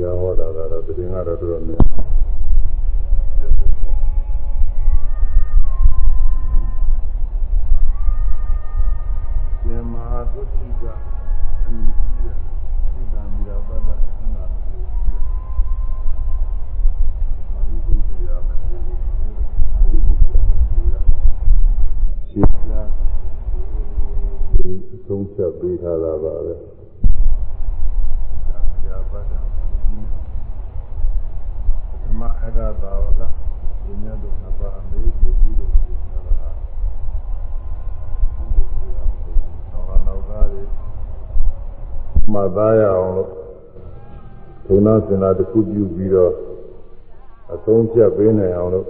တရားဟောတာကတော့တည်ငါတော့တော်တော်များဇမဟာသုတိကအမိကြီးတဲ့ဣဒံမိရာပဒအနာကိုမာရိပုတ္တရာမထေရမာရိပုတ္တရာမထေရရှင်းပြအဆုံးဖြတ်ပေးထားတာပါပဲရာပဒဓမ္မအဂသာဝကဒီညတို့နှစ်ပါးအမေးပြုပြီးလို့ပြောတာနောက်နောက်သားတွေမှတ် သားရအောင်လို့ဘုနာစင်တာတစ်ခုပြုပြီးတော့အဆုံးဖြတ်ပေးနိုင်အောင်လို့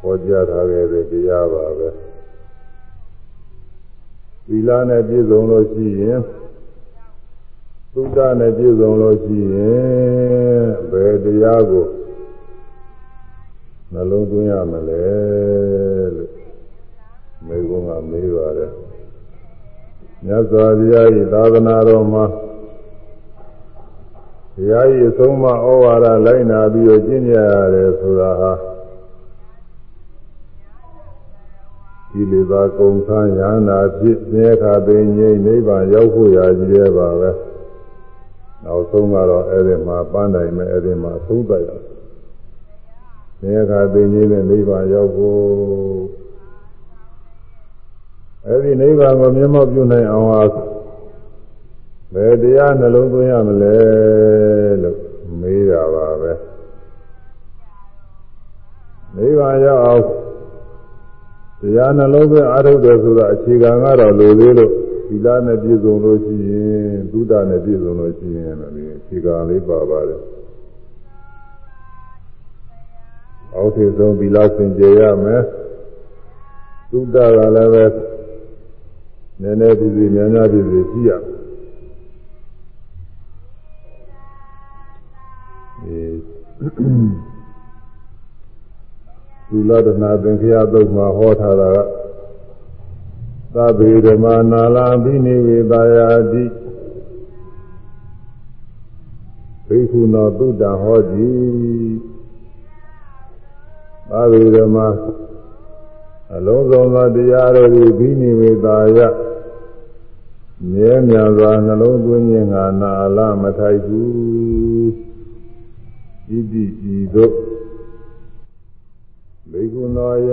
ဟောကြားထားခဲ့တဲ့တရားပါပဲသီလနဲ့ပြည့်စုံလို့ရှိရင်သုဒ္ဓနဲ့ပြည့်စုံလို့ရှိရင်ဘယ်တရားကိုနှလုံးသွင်းရမလဲလို့မေကုံကမေးပါတယ် မြတ်စွာဘုရား၏သာသနာတော်မှာဘုရား၏အဆုံးအမဩဝါဒလိုက်နာပြီးတော့ကျင့်ကြရတယ်ဆိုတာဟာဒီလေသာကုံခန်းရဟနာဖြစ်သင်္ခါသိငြိမ့်နိဗ္ဗာန်ရောက်ဖို့ရာကြီးရဲ့ပါပဲနောက်ဆုံးကတော့အဲ့ဒီမှာပန်းတိုင်မဲ့အဲ့ဒီမှာသုံးသက်ရသင်္ခါသိငြိမ့်တဲ့နိဗ္ဗာန်ရောက်ဖို့ အဲ့ဒီနိဗ္ဗာန်ကိုမျက်မှောက်ပြုနိုင်အောင်ဟာဘယ်တရားနှလုံးသွင်းရမလဲလို့မေးတာပါပဲနိဗ္ဗာန်ရောက်အောင်တရားနှလုံးသွင်းအားထုတ်တယ်ဆိုတာအခြေခံကတော့လိုသေးလို့သီလနဲ့ပြည့်စုံလို့ရှိရင်သုဒ္ဓနဲ့ပြည့်စုံလို့ရှိရင်လည်းအခြေခံလေးပါပါတယ်အောက်ထည်ဆုံးသီလစင်ကြယ်ရမယ်သုဒ္ဓကလည်းပဲ နည်းနည်းပြည်ပြည်များများပြည်ပြည်ရှိရအဲသုလဒနာသင်္ခယသုတ်မှာဟောထားတာကသဗ္ဗေဓမ္မာနာလံပိနိဝေသာယာတိဘိက္ခုနောသုတ္တဟောတိသဗ္ဗေဓမ္မာ အလုံးစုံသောတရားတို့သည်ပိနိဝေသာယမြဲမြံစွာနှလုံးသွင်းခြင်းငါနာလမထိုက်ဘူးဣတိဤသို့ဘေကုနောယ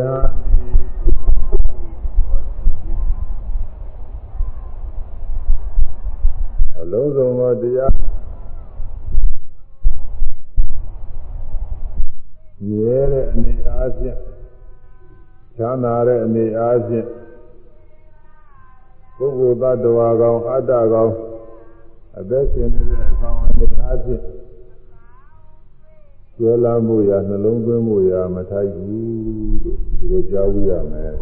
အလုံးစုံသောတရားမြဲတဲ့အနေအားဖြင့် ချမ်းသာတဲ့အနေအားဖြင့်ပုဂ္ဂိုလ်သတ္တဝါကောင်အတ္တကောင်အသက်ရှင်နေတဲ့အကောင်အနေအားဖြင့်ကျွဲလာမှုရနှလုံးသွင်းမှုရမထိုက်ဘူးလို့ဒီလိုကြားဝရမယ်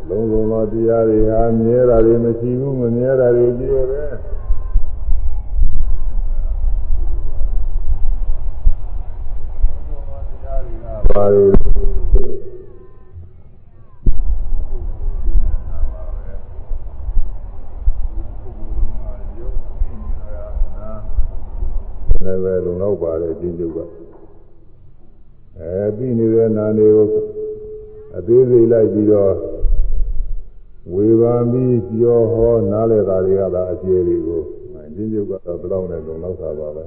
အလုံးစုံသောတရားတွေဟာမြဲတာတွေမရှိဘူးမမြဲတာတွေကြီးရပဲ ပါရီလည်းပဲလုံလောက်ပါတယ်ဒီကျုပ်ကအဲပြီးနေတဲ့နာနေကိုအသေးစိတ်လိုက်ပြီးတော့ဝေဘာပြီးပြောဟောနားလေတာတွေကသာအကျေတွေကိုဒီကျုပ်ကတော့ဘယ်တော့နဲ့လုံလောက်တာပါပဲ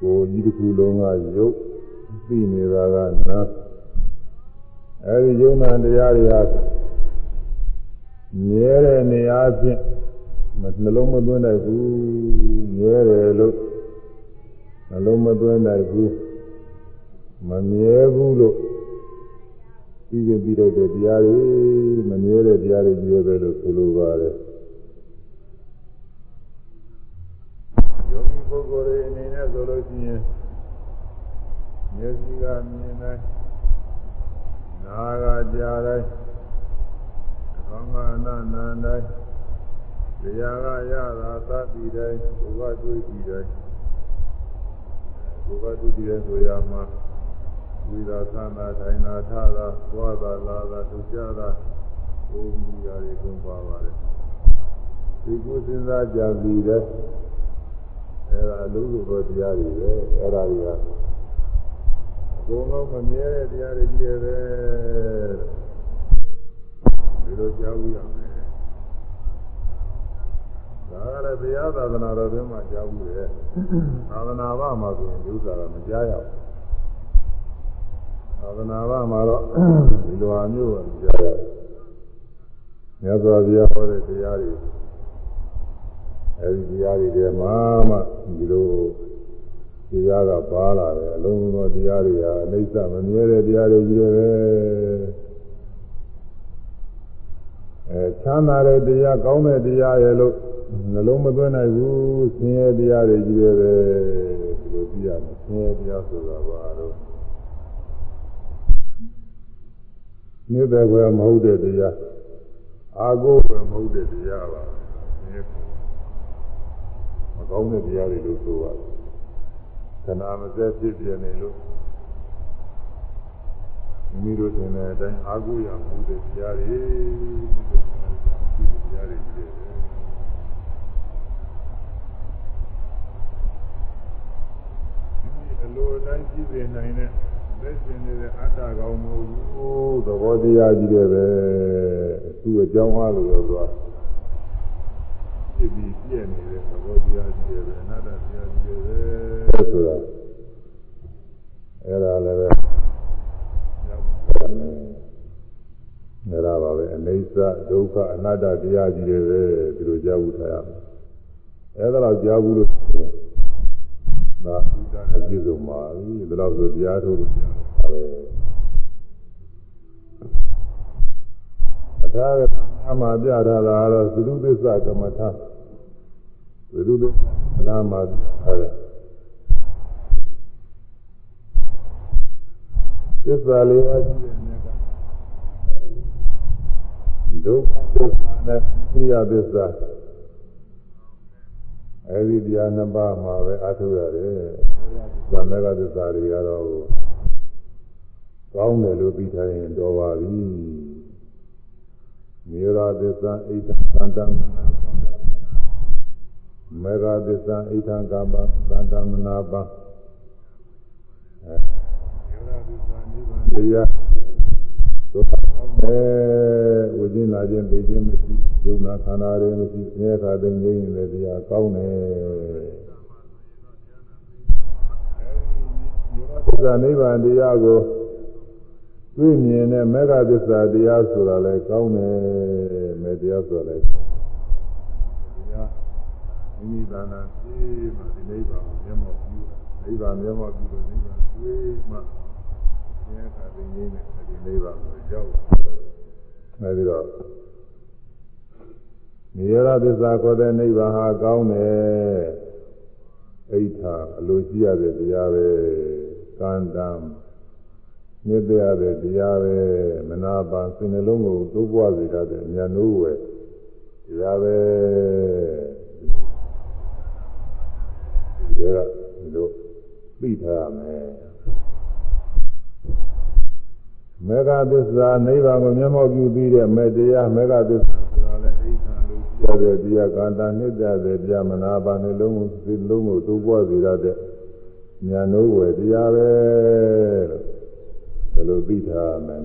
ကိုကြီးတစ်ခုလုံးကရုပ်ပြီးနေတာကနာအဲဒီယုံနာတရားတွေဟာမြဲတဲ့နေရာချင်းနှလုံးမသွင်းနိုင်ဘူးမြဲတယ်လို့နှလုံးမသွင်းနိုင်ဘူးမမြဲဘူးလို့ပြီးရင်ပြီးတဲ့တရားတွေမမြဲတဲ့တရားတွေကြီးပဲလို့ဆိုလိုပါတယ် ပုဂ္ဂိုလ်တွေအနေနဲ့ဆိုလို့ရှိရင်မျက်စိကမြင်တိုင်းနားကကြားတိုင်းကောင်းကနာနန္တိုင်းတရားကရတာသတိတိုင်းဘုရားတွေ့ကြည့်တိုင်းဘုရားတွေ့ကြည့်တဲ့ဆိုရမှာဝိသာသနာထိုင်နာထတာသွားတာလာတာဒုကြတာဘုံကြီးရာတွေကုန်ပါပါတယ်ဒီကိုစဉ်းစားကြပြီးတဲ့ အဲဒါအလုံးစုံသောတရားတွေပဲအဲဒါတွေကအကုန်လုံးမမြဲတဲ့တရားတွေကြီးတယ်ပဲဒီလိုကြားဘူးရမယ်ဒါကလည်းဘုရားသာသနာတော်တွင်မှာကြားဘူးလေသာသနာ့ဘာမှာဆိုရင်ဒီဥစ္စာကမကြားရဘူးသာသနာ့ဘာမှာတော့ဒီလိုအမျိုးကကြားရတယ်မြတ်စွာဘုရားဟောတဲ့တရားတွေ အဲဒီတရားတွေထဲမှာမှဒီလိုတရားကပါလာတယ်အလုံးစုံသောတရားတွေဟာအိဋ္ဌမမြဲတဲ့တရားတွေကြီးတယ်အဲချမ်းသာတဲ့တရားကောင်းတဲ့တရားရဲ့လို့နှလုံးမသွင်းနိုင်ဘူးဆင်းရဲတရားတွေကြီးတယ်ပဲဒီလိုသိရမယ်ဆင်းရဲတရားဆိုတာဘာလို့နေတဲ့ဘယ်မဟုတ်တဲ့တရားအာကိုပဲမဟုတ်တဲ့တရားပါမ ကောင်းတဲ့တရားတွေလို့ဆိုပါတယ်ခဏမစဲဖြစ်ပြနေလို့မိမိတို့ထင်တဲ့အတိုင်းအာကိုရမှုတဲ့တရားတွေဒီလိုတရားတွေကြည့်တယ်အလိုအတိုင်းကြည့်နေနိုင်တဲ့လက်ရှင်နေတဲ့အတ္တကောင်မဟုတ်ဘူးသဘောတရားကြီးတယ်ပဲသူ့အကြောင်းအားလို့ပြောသွား ဖြစ်ပြီးပြည့်နေတဲ့သဘောတရားကြီးတယ်ပဲအနတ္တတရားကြီးတယ်ပဲဆိုတာအဲ့ဒါလည်းပဲနေရာပါပဲအနေစာဒုက္ခအနတ္တတရားကြီးတွေပဲဒီလိုကြားဘူးထားရမယ်အဲ့ဒါတော့ကြားဘူးလို့ဒါဥဒ္ဒါနဲ့ပြည့်စုံပါပြီဒါလို့ဆိုတရားထုတ်လို့ကြားတာပဲအထာဂတအမှာပြထားတာကတော့သုဒ္ဓသစ္စာကမ္မထာ သုဒ္ဓသစ္စာမှာပြထားတယ်သစ္စာလေးပါးရှိတဲ့နေကဒုက္ခသစ္စာနဲ့သိရသစ္စာအဲဒီတရားနှစ်ပါးမှာပဲအထုရတယ်။သမဂသစ္စာတွေကတော့ကောင်းတယ်လို့ပြီးထားရင်တော်ပါပြီ။မေရသစ္စာဣဒ္ဓသန္တမနာ မေဃသစ္စာဣဒ္ဓကမ္မသန္တမနာပါအဲမေရသစ္စာနိဗ္ဗာန်တရားသို့ကောင်းတယ်ဝိဇ္ဇနာခြင်းသိခြင်းမရှိယုံနာခန္ဓာတွေမရှိဆင်းရဲခါသိငြိမ်းနေတဲ့တရားကောင်းတယ်သစ္စာနိဗ္ဗာန်တရားကိုတွေ့မြင်တဲ့မေဃသစ္စာတရားဆိုတာလည်းကောင်းတယ်မေတရားဆိုတာလည်းတရား မိမိသာနာသိမှဒီနိဗ္ဗာန်ကိုမျက်မှောက်ပြုနိဗ္ဗာန်မျက်မှောက်ပြုလို့နိဗ္ဗာန်တွေ့မှဆင်းရဲခါသိငြိမ်းတဲ့ဒီနိဗ္ဗာန်ကိုရောက်အဲဒီတော့နိရောဓသစ္စာခေါ်တဲ့နိဗ္ဗာန်ဟာကောင်းတယ်အိဋ္ဌာအလိုရှိရတဲ့တရားပဲကန္တံမြစ်ရတဲ့တရားပဲမနာပါစိတ်နှလုံးကိုသိုးပွားစေတတ်တဲ့ဉာဏ်နိုးဝယ်တရားပဲ ဒီကဒီလိုသိထားရမယ်မေဃသစ္စာနိဗ္ဗာန်ကိုမျက်မှောက်ပြုပြီးတဲ့မေတ္တရားမေဃသစ္စာဆိုတာလည်းအိဋ္ဌာလို့ပြောတဲ့တရားကန္တာနှစ်ကြတဲ့တရားမနာပါနှလုံးကိုစိတ်လုံးကိုတိုးပွားစေရတဲ့ဉာဏ်တို့ဝယ်တရားပဲလို့ဒီလိုသိထားမယ်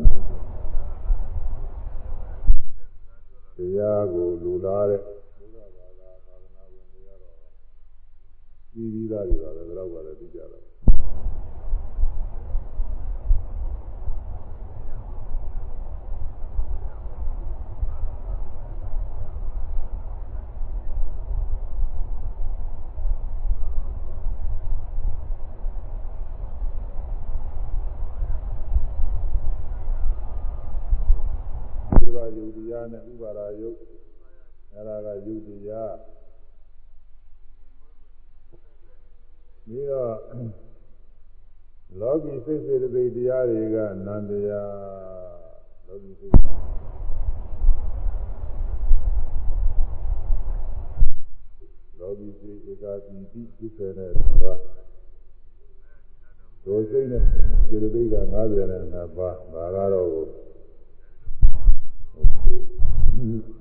တရားကိုလူလာတဲ့ ပြီးပြီးသားတွေပါပဲဒါတော့ပါလေသိကြတော့ယုတ်တရားနဲ့ဥပါဒာယုတ်အဲဒါကယုတ်တရား ပြီးတော့လောကီစိတ်စေတသိက်တရားတွေကနန္တရားလောကီစိတ်လောကီစိတ်ဧကာတိတိသိစေတဲ့ဘာဒိုစိတ်နဲ့စေတသိက်က90နဲ့2ပါးဒါကတော့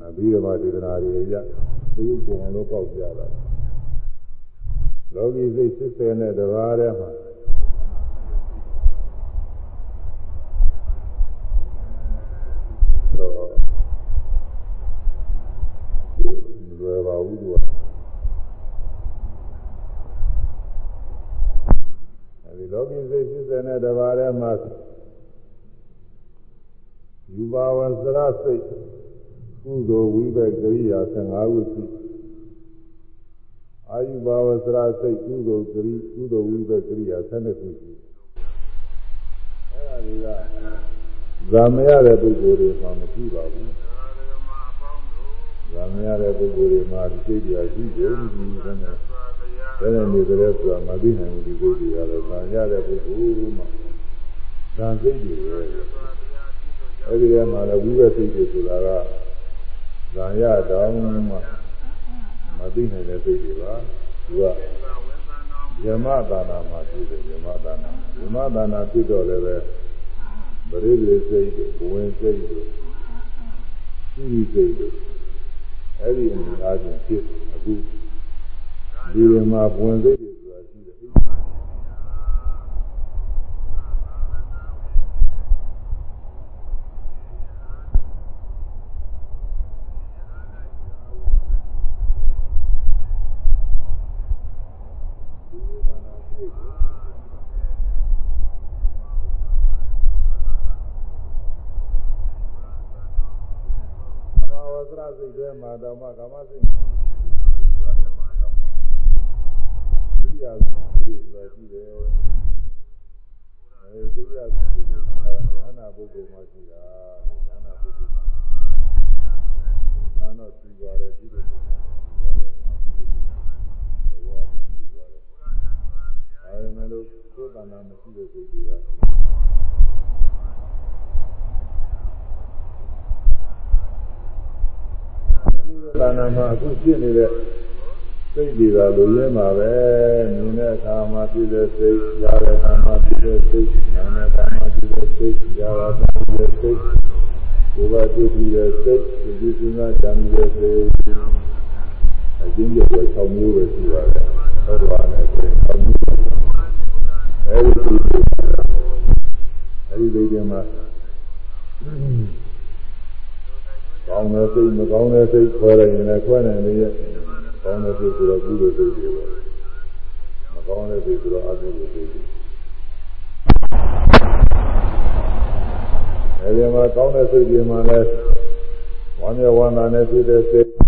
အဘိဓမ္မာဒေသနာတွေရသေယုပုံလို့ပေါက်ကြတာ လောကီစိတ်80နဲ့တပါးထဲမှာတော့လွယ်ပါဘူးသူကအဲဒီလောကီစိတ်80နဲ့တပါးထဲမှာယူပါဝစရစိတ်ကုသိုလ်ဝိဘက်ကရိယာ15ခုရှိ အာယုဘာဝစရစိတ်ကုသိုလ်ဂရိကုသိုလ်ဝိဘက်ကရိယာ12ခုရှိအဲ့ဒါတွေကဇာမရတဲ့ပုဂ္ဂိုလ်တွေမှမရှိပါဘူးဇာမရတဲ့ပုဂ္ဂိုလ်တွေမှာဒီစိတ်တွေရှိတယ်ဒီလိုနဲ့ဘယ်နဲ့နေကြလဲဆိုတာမသိနိုင်ဘူးဒီစိတ်တွေကလည်းဇာရတဲ့ပုဂ္ဂိုလ်မှဇာစိတ်တွေပဲအဲ့ဒီထဲမှာလည်းဝိဘက်စိတ်တွေဆိုတာကဇာရတောင်းမှမ သိနိုင်တဲ့စိတ်တွေပါသူကယမသာနာမှာဖြစ်တယ်ယမသာနာယမသာနာဖြစ်တော့လည်းပဲပရိသေစိတ်တို့ဘဝင်စိတ်တို့သိရိစိတ်တို့အဲ့ဒီအနေအားဖြင့်ဖြစ်အခုဒီမှာဘဝင်စိတ်တွေဆိုတာရှိတယ်စိ တ်ထဲမှာတော့မှကာမစိတ်ဒီရစိတ်တွေရှိတယ်အဲဒီရစိတ်တွေညာနာပုဂ္ဂိုလ်မှရှိတာညာနာပုဂ္ဂိုလ်မှာအာနောကြည့်ပါတယ်ဒီလိုကြည့်ပါတယ်မှာဒီလိုဘောကြည့်ပါတယ်အဲဒီမဲ့လို့ကိုယ်တဏ္ဍာမရှိတဲ့စိတ်တွေကသာနာမှာအခုဖြစ်နေတဲ့ စိတ်တွေကလူရင်းမှာပဲမြင်တဲ့အခါမှာဖြစ်တဲ့စိတ်ကြားတဲ့အခါမှာဖြစ်တဲ့စိတ်နားတဲ့အခါမှာဖြစ်တဲ့စိတ်ကြားတဲ့အခါမှာဖြစ်တဲ့စိတ်ကိုယ်ကတွေ့ပြီးတဲ့စိတ်ဒီဒီစဉ်းစားကြံတဲ့စိတ်အကျဉ်းချုပ်ပဲ6မျိုးပဲရှိပါတယ်ဟုတ်ပါနဲ့ဆိုရင်6မျိုးအဲဒီဒီအဲဒီဒီမှာ ကောင်းတဲ့စိတ်မကောင်းတဲ့စိတ်ခွဲလိုက်ရင်လည်းခွဲနိုင်နေရဲ့ကောင်းတဲ့စိတ်ဆိုတော့ကုသိုလ်စိတ်တွေပဲမကောင်းတဲ့စိတ်ဆိုတော့အကုသိုလ်စိတ်တွေအဲဒီမှာကောင်းတဲ့စိတ်တွေမှာလည်းဝမ်းမြောက်ဝမ်းသာနဲ့ဖြစ်တဲ့စိတ်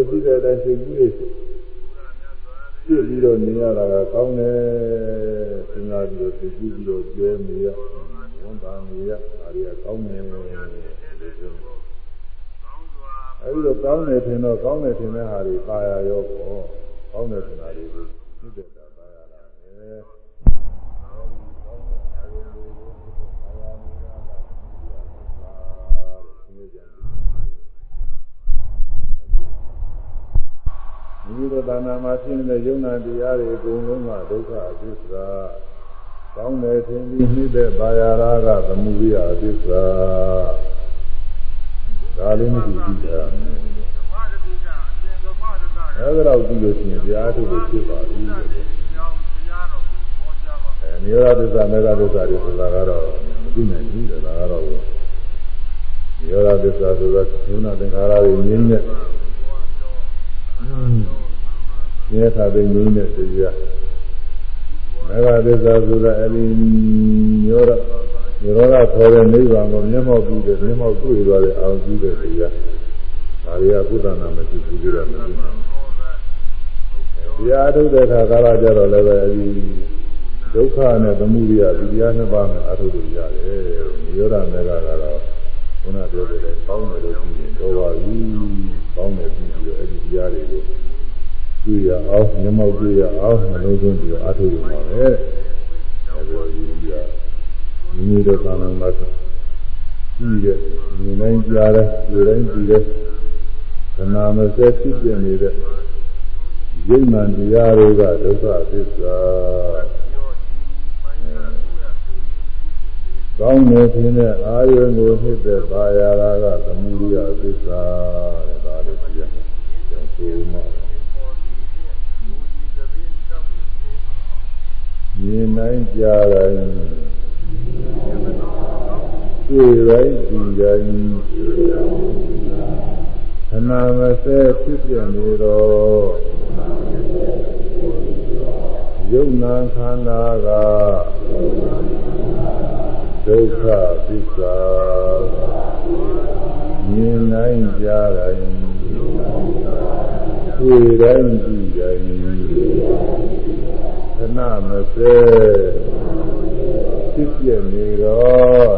လိုရှိတဲ့အတိုင်းစိတ်ကူးရစ်ပြည့်ပြီးတော့နေရတာကကောင်းတယ်စဉ်းစားပြီးတော့စိတ်ကူးပြီးတော့ကျွဲနေရဝန်တာနေရဒါတွေကကောင်းတယ်လို့ပြောအဲဒီတော့ကောင်းတယ်ထင်တော့ကောင်းတယ်ထင်တဲ့ဟာတွေပါရရောပေါ့ကောင်းတယ်ထင်တာတွေကိုသိတဲ့ ယ်တဏ္ဍာမှာဖြစ်နေတဲ့ယုံနာတရားတွေအကုန်လုံးကဒုက္ခအသစ္စာကောင်းတယ်ထင်ပြီးနှိမ့်တဲ့ပါရာကသမုဒိယအသစ္စာဒါလေးမရှိကြည့်ကြရမယ်အဲဒါတော့ကြည့်လို့ရှိရင်တရားထုတ်လို့ဖြစ်ပါပြီအဲနိရောဓသစ္စာမေဃသစ္စာတွေဆိုတာကတော့မသိနိုင်ဘူးလေဒါကတော့နိရောဓသစ္စာဆိုတာယုံနာသင်္ခါရတွေငြင်းတဲ့ မြဲတာသိငြိမ်းတဲ့တရားမေဃသစ္စာဆိုတာအရင်ညောရညောရခေါ်တဲ့နိဗ္ဗာန်ကိုမျက်မှောက်ပြီးတဲ့မျက်မှောက်တွေ့သွားတဲ့အောင်ကြည့်တဲ့တရားဒါတွေကကုသနာမရှိဘူးကြည့်ရမယ်တရားထုတ်တဲ့အခါကာလကြတော့လည်းပဲအဲဒီဒုက္ခနဲ့သမုဒိယဒီတရားနှစ်ပါးနဲ့အထုတ်လို့ရတယ်ညောရမေဃကတော့ခုနပြောတဲ့ပေါင်းတယ်လို့ကြည့်ရင်တော့ပါပြီပေါင်းတယ်ပြီးပြီးတော့အဲဒီတရားတွေကို တွေ့ရအောင်မျက်မှောက်တွေ့ရအောင်နှလုံးသွင်းပြီးတော့အားထုတ်ရမှာပဲအဲဒီလိုကြီးကမိမိတို့သာမန်မှာကြည့်တဲ့မြင်တိုင်းကြားတဲ့တွေ့တိုင်းကြည့်တဲ့ခဏမစဲဖြစ်ပြနေတဲ့ယုံနာတရားတွေကဒုက္ခသစ္စာကောင်းနေခြင်းနဲ့အာယုံကိုဖြစ်တဲ့ပါရာကသမုဒိယသစ္စာတဲ့ဒါလေးကြည့်ရမယ်။ကျန်ဆိုမှ မြင်နိုင်ကြတိုင်းတွေ့တိုင်းဒီတိုင်းခဏမစဲဖြစ်ပြနေတော့ယုံနာခန္ဓာကဒုက္ခသစ္စာမြင်နိုင်ကြတိုင်းတွေ့တိုင်းဒီတိုင်းခ ဏမစဲဖြစ်ပြနေတော့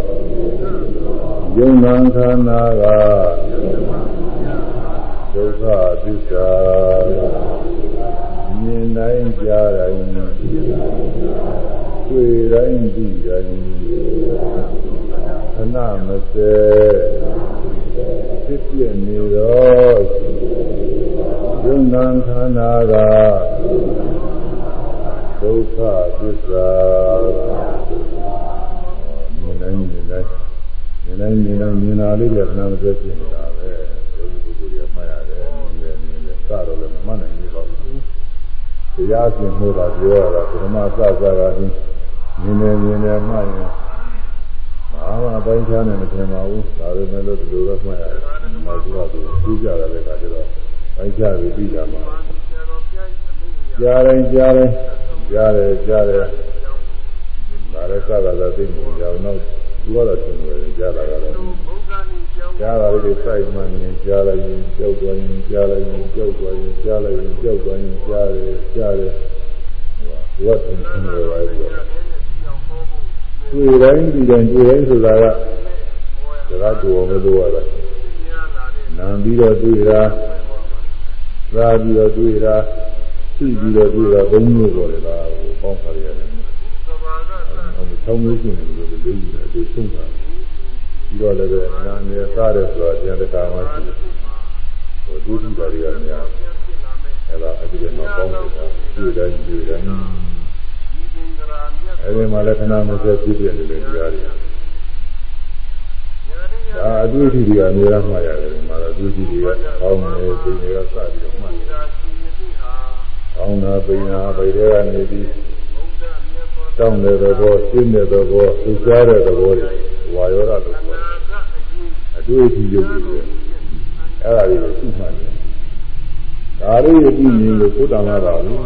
ယုံနာခန္ဓာကဒုက္ခသစ္စာမြင်နိုင်ကြတိုင်းတွေ့တိုင်းသိတိုင်းခဏမစဲဖြစ်ပြနေတော့ယုံနာခန္ဓာက ဒုက္ခသစ္စာမြင်နိုင်မြင်နိုင်မြင်နိုင်မြင်နိုင်မြင်လာလေးကခဏမစဲဖြစ်နေတာပဲဒီပုဂ္ဂိုလ်ကြီးမှတ်ရတယ်မြင်နေမြင်နေစတော့လည်းမမှတ်နိုင်ဘူးပေါ့တရားရှင်လို့တာပြောရတာပထမစစကားချင်းမြင်နေမြင်နေမှရင်ဘာမှပိုင်းခြားနေမထင်ပါဘူးဒါပေမဲ့လို့ဒီလိုတော့မှတ်ရတယ်နောက်သူကသူသိကြတယ်လည်းကကျတော့ပိုင်းခြားပြီးပြီးတာမှာကြားတိုင်းကြားတိုင်း ကြားတယ်ကြားတယ်ဒါလည်းစကားသာသိနေကြအောင်နောက်သူကတော့သင်တယ်ကြားတာကတော့ကြားတာလေးစိုက်မှနေကြားလိုက်ရင်ကြောက်သွားရင်ကြားလိုက်ရင်ကြောက်သွားရင်ကြားလိုက်ရင်ကြောက်သွားရင်ကြားတယ်ကြားတယ်သူကသင်တယ်ပါပဲတွေ့တိုင်းဒီတိုင်းတွေ့တိုင်းဆိုတာကဒါကတူအောင်လို့ရတာနာပြီးတော့တွေ့တာသာပြီးတော့တွေ့တာ သိပြီးတော့တွေ့တာဘုံမျိုးပေါ်တယ်လားဟိုပေါင်းခါရတယ်။အဲဒီဆောင်းမျိုးရှင်တယ်လို့လေးကြီးတယ်သူဆုံးတာ။ပြီးတော့လည်းပဲနာနေစားတယ်ဆိုတာကျန်တဲ့ကာမှရှိတယ်။ဟိုဒုတိယတွေကများအဲဒါအကြည့်မှာပေါင်းတယ်တွေ့တိုင်းတွေ့တိုင်းအဲဒီမှာလည်းခဏမစက်ပြည့်ပြည့်နေတဲ့တရားတွေဒါအတွေ့အထိတွေကနေရာမှာရတယ်မှာတော့အတွေ့အထိတွေကကောင်းတယ်ပြင်တွေကစပြီးတော့မှတ်တယ် ကောင်းတာပိန်တာဗိတွေကနေပြီးတောင်းတဲ့သဘောရှင်းတဲ့သဘောသူစားတဲ့သဘောတွေဝါယောဓလို့ပြောတယ်အတွေ့အထိရုပ်တွေအဲ့ဒါတွေကိုသိမှတ်တယ်ဒါလေးကိုသိနေလို့သုတ္တမပါဘူး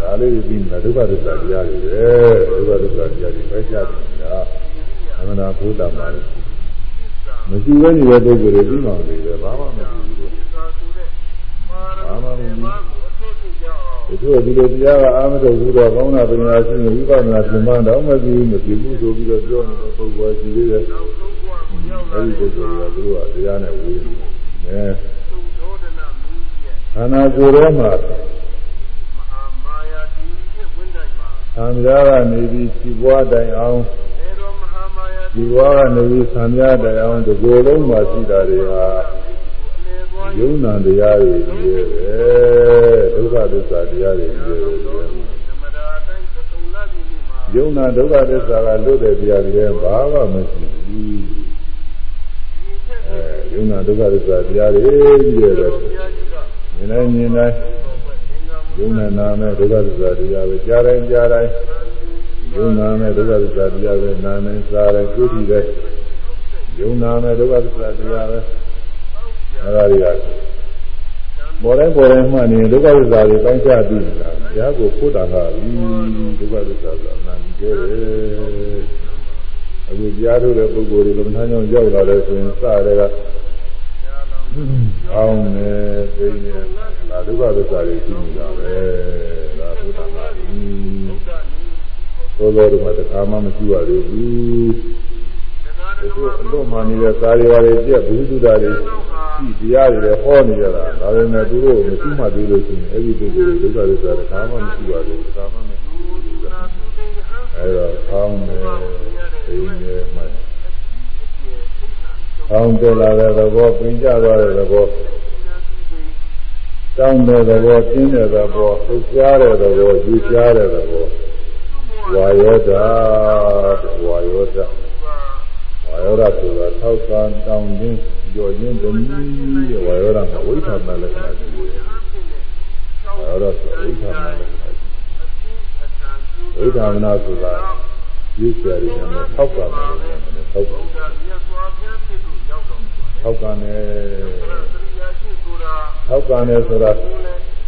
ဒါလေးကိုသိနေတာဒုက္ခသစ္စာတရားတွေပဲဒုက္ခသစ္စာတရားတွေပဲရှားနေတာအမှန်တရားသုတ္တမတယ်မရှိဘဲနေတဲ့ပုဂ္ဂိုလ်တွေပြီးမှမသိတယ်ဘာမှမသိဘူးဘာမှမသိ ဘူးဒီလိုဒီလိုတရားကအာမတော်ဘူးတော့ကောင်းတာပညာရှိရင်ဝိပဿနာသင်္မှန်းတော့မသိဘူးမသိဘူးဆိုပြီးတော့ပြောနေတဲ့ပုဂ္ဂိုလ်ရှိသေးတယ်အဲဒီပုဂ္ဂိုလ်ကသူကတရားနဲ့ဝေးနေတယ်ခန္ဓာကိုယ်ထဲမှာသံဃာကနေပြီးခြေပွားတိုင်အောင်ဒီဘဝကနေပြီးသံဃာတိုင်အောင်ဒီကိုယ်လုံးမှာရှိတာတွေဟာ ယုံနာတရားတွေကြီးရဲ့ဒုက္ခသစ္စာတရားတွေကြီးရဲ့ယုံနာဒုက္ခသစ္စာကလွတ်တဲ့တရားတွေဘာမှမရှိဘူးအဲယုံနာဒုက္ခသစ္စာတရားတွေကြီးရဲ့မြင်နိုင်မြင်နိုင်ယုံနာနာမဲ့ဒုက္ခသစ္စာတရားပဲကြားတိုင်းကြားတိုင်းယုံနာမဲ့ဒုက္ခသစ္စာတရားပဲနာနေစားတယ်ကြည့်ကြည့်တယ်ယုံနာမဲ့ဒုက္ခသစ္စာတရားပဲ အဲဒါတွေကပေါ်တိုင်းပေါ်တိုင်းမှနေဒုက္ခသစ္စာတွေပိုင်းခြားပြီးတာ။ရားကိုဖို့တာကပြီဒုက္ခသစ္စာဆိုတာနာကြည့်တယ်။အခုကြားထုတ်တဲ့ပုဂ္ဂိုလ်တွေလမထမ်းကြောင့်ရောက်လာတယ်ဆိုရင်စတဲ့ကအောင်းနေသိနေဒါဒုက္ခသစ္စာတွေရှိနေတာပဲ။ဒါဖို့တာကပြီ။သောသောတို့မှာတခါမှမရှိပါသေးဘူး။ဒီလိုအလို့မှနေတဲ့သာရီဝါတွေပြက်ဘူးသူတာတွေ ရှိတရားတွေလည်းဟောနေကြတာဒါပေမဲ့သူတို့မရှိမှသေးလို့ရှိရင်အဲ့ဒီပုဂ္ဂိုလ်ဒုက္ခသစ္စာတခါမှမရှိပါဘူးတခါမှမရှိဘူးအဲ့တော့ကောင်းတယ်သိနေမှကောင်းတယ်လာတဲ့သဘောပင်ကြသွားတဲ့သဘောတောင်းတဲ့သဘောပြင်းတဲ့သဘောသိရှားတဲ့သဘောယူရှားတဲ့သဘောဝါယောဒဝါယောဒဝါယောဒဆိုတာထောက်ကံတောင်းခြင်း ကြော်ခြင်းတနည်းဝါယောဒမှာဝိသမလက္ခဏာရှိတယ်ဝါယောဒဆိုဝိသမလက္ခဏာဝိသမနာဆိုတာရွေးချယ်ရတဲ့ထောက်ကံနဲ့ထောက်ကံထောက်ကံနဲ့ထောက်ကံနဲ့ဆိုတာ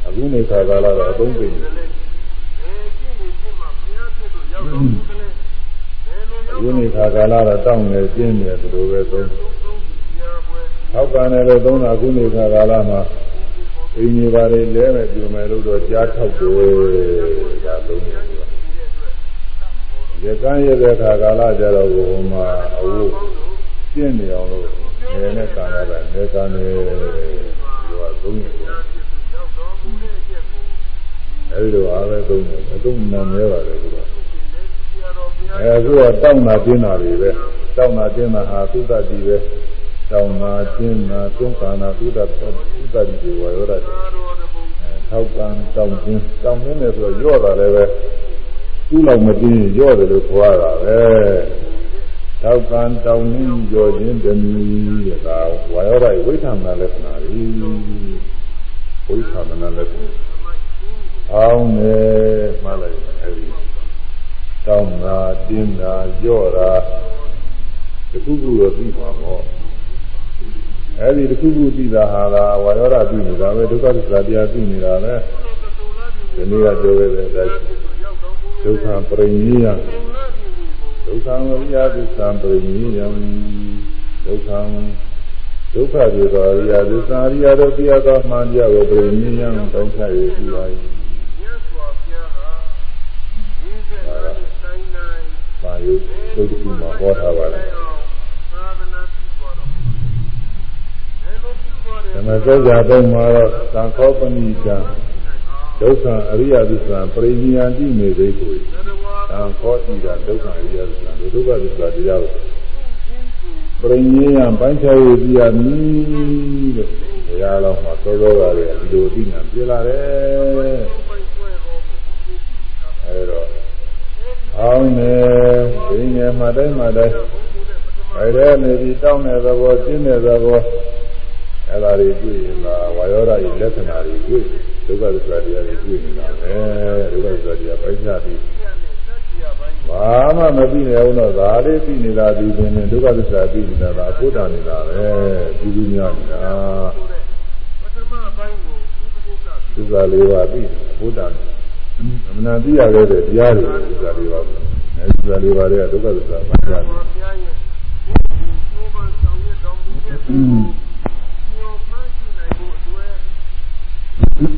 အခုနေခါကာလတော့အသုံးပြင်အခုနေခါကာလတော့တောင်းနေပြင်းနေတယ်ဒီလိုပဲသုံး ထောက်ကံနဲ့လည်းသုံးတာအခုနေခါကာလမှာအိမ်ကြီးပါလေလဲမဲ့ပြမယ်လို့တော့ကြားထောက်တယ်ဒါသုံးတယ်ရကန်းရတဲ့ခါကာလကြတော့ဘုံမှာအဝိပြင်းနေအောင်လို့နေနဲ့ကံရတာနေကံနေဒီကသုံးတယ်အဲဒီလိုအားပဲသုံးတယ်အသုံးနာမဲပါတယ်ကွာအဲအခုကတောင်းတာပြင်းတာတွေပဲတောင်းတာပြင်းတာဟာသုတ္တတိပဲ တောင်းတာပြင်းတာသုံးကာနာသုတ္တသုတ္တတိတွေဝါရောတာအဲထောက်ကံတောင်းခြင်းတောင်းခြင်းနဲ့ဆိုရော့တာလည်းပဲသူ့လောက်မပြင်းရော့တယ်လို့ခေါ်ရတာပဲတောက်ကံတောင်းခြင်းကြောခြင်းတမီတဲ့ဒါဝါရောတာဝိသနာလက္ခဏာကြီးဝိသနာလက္ခဏာအောင်းနေမှလိုက်အဲဒီတောင်းတာတင်းတာကြော့တာတခုခုတော့ပြီးပါတော့ အဲဒီတခုခုပြီးတာဟာကဝါရောဓပြီးနေတာပဲဒုက္ခသစ္စာတရားပြီးနေတာပဲဒီနေ့ကပြောခဲ့တဲ့အတိုင်းဒုက္ခပရိနိယဒုက္ခဝိယသစ္စာပရိနိယဒုက္ခဒုက္ခပြေသောအရိယသစ္စာအရိယတို့ပြသောမှန်တရားကိုပရိနိယတောင်းချရည်ပြုပါ၏ပါယုသုတ္တိမှာဟောထားပါတယ် မ္မစကြာသုံးမှာတော့သံခောပဏိကဒုက္ခအရိယသစ္စာပရိနိယတိနေသိကိုသံခောတိကဒုက္ခအရိယသစ္စာဒုက္ခသစ္စာတရားကိုပရိနိယပိုင်းခြားရပြရမည်တဲ့ဘုရားတော်မှာသောသောကလည်းဒီလိုအသိဉာဏ်ပြလာတယ်အဲဒါအောင်းနေဒိငယ်မှတိုင်းမှတိုင်းအဲဒါနေပြီးတောင်းတဲ့သဘောကျင်းတဲ့သဘော အဲဒါတွေတွေ့ရင်လာဝါယောဓာရဲ့လက္ခဏာတွေတွေ့ဒုက္ခသစ္စာတရားတွေတွေ့နေတာပဲဒုက္ခသစ္စာတရားပိုက်ချပြီးဘာမှမသိနေအောင်တော့ဒါလေးသိနေတာဒီပင်နဲ့ဒုက္ခသစ္စာသိနေတာဒါအဖို့တာနေတာပဲပြီးပြီးများနေတာသစ္စာလေးပါသိအဖို့တာနေတာအမှန်သိရခဲ့တဲ့တရားတွေသစ္စာလေးပါပဲအဲသစ္စာလေးပါတွေကဒုက္ခသစ္စာပါကြတယ်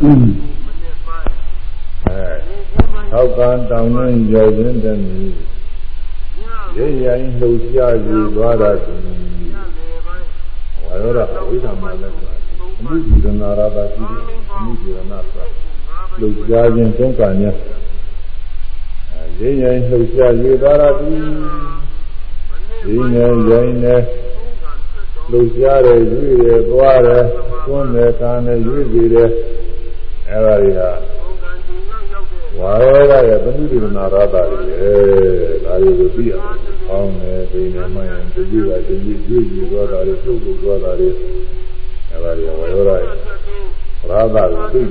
အဲထောက်ကံတောင်းနှင်းကြောခြင်းတည်းရိပ်ရိုင်းလှုပ်ရှားယူသွားတာသည်ဝါရောဓဝိသမလည်းအမှုဒီရဏရာတာရှိတယ်အမှုဒီရဏသာလှုပ်ရှားခြင်းသုံးကံညာရိပ်ရိုင်းလှုပ်ရှားယူသွားတာသည်ဒီနေရိုင်းနေလှုပ်ရှားတယ်ယူရသွားတယ်သွန်းတယ်ကာနဲ့ရွေ့စေတယ် အဲဒါတွေကဝါရောဂရဲ့သမှုဒိရနာရတာတွေလေဒါတွေကိုသိရအောင်။အောင်းနေပိနေမှရင်တတိကတတိရွေ့ရွေ့သွားတာတွေပြုတ်ပြုတ်သွားတာတွေအဲဒါတွေဝါရောဂရဲ့ရာတာကိုသိ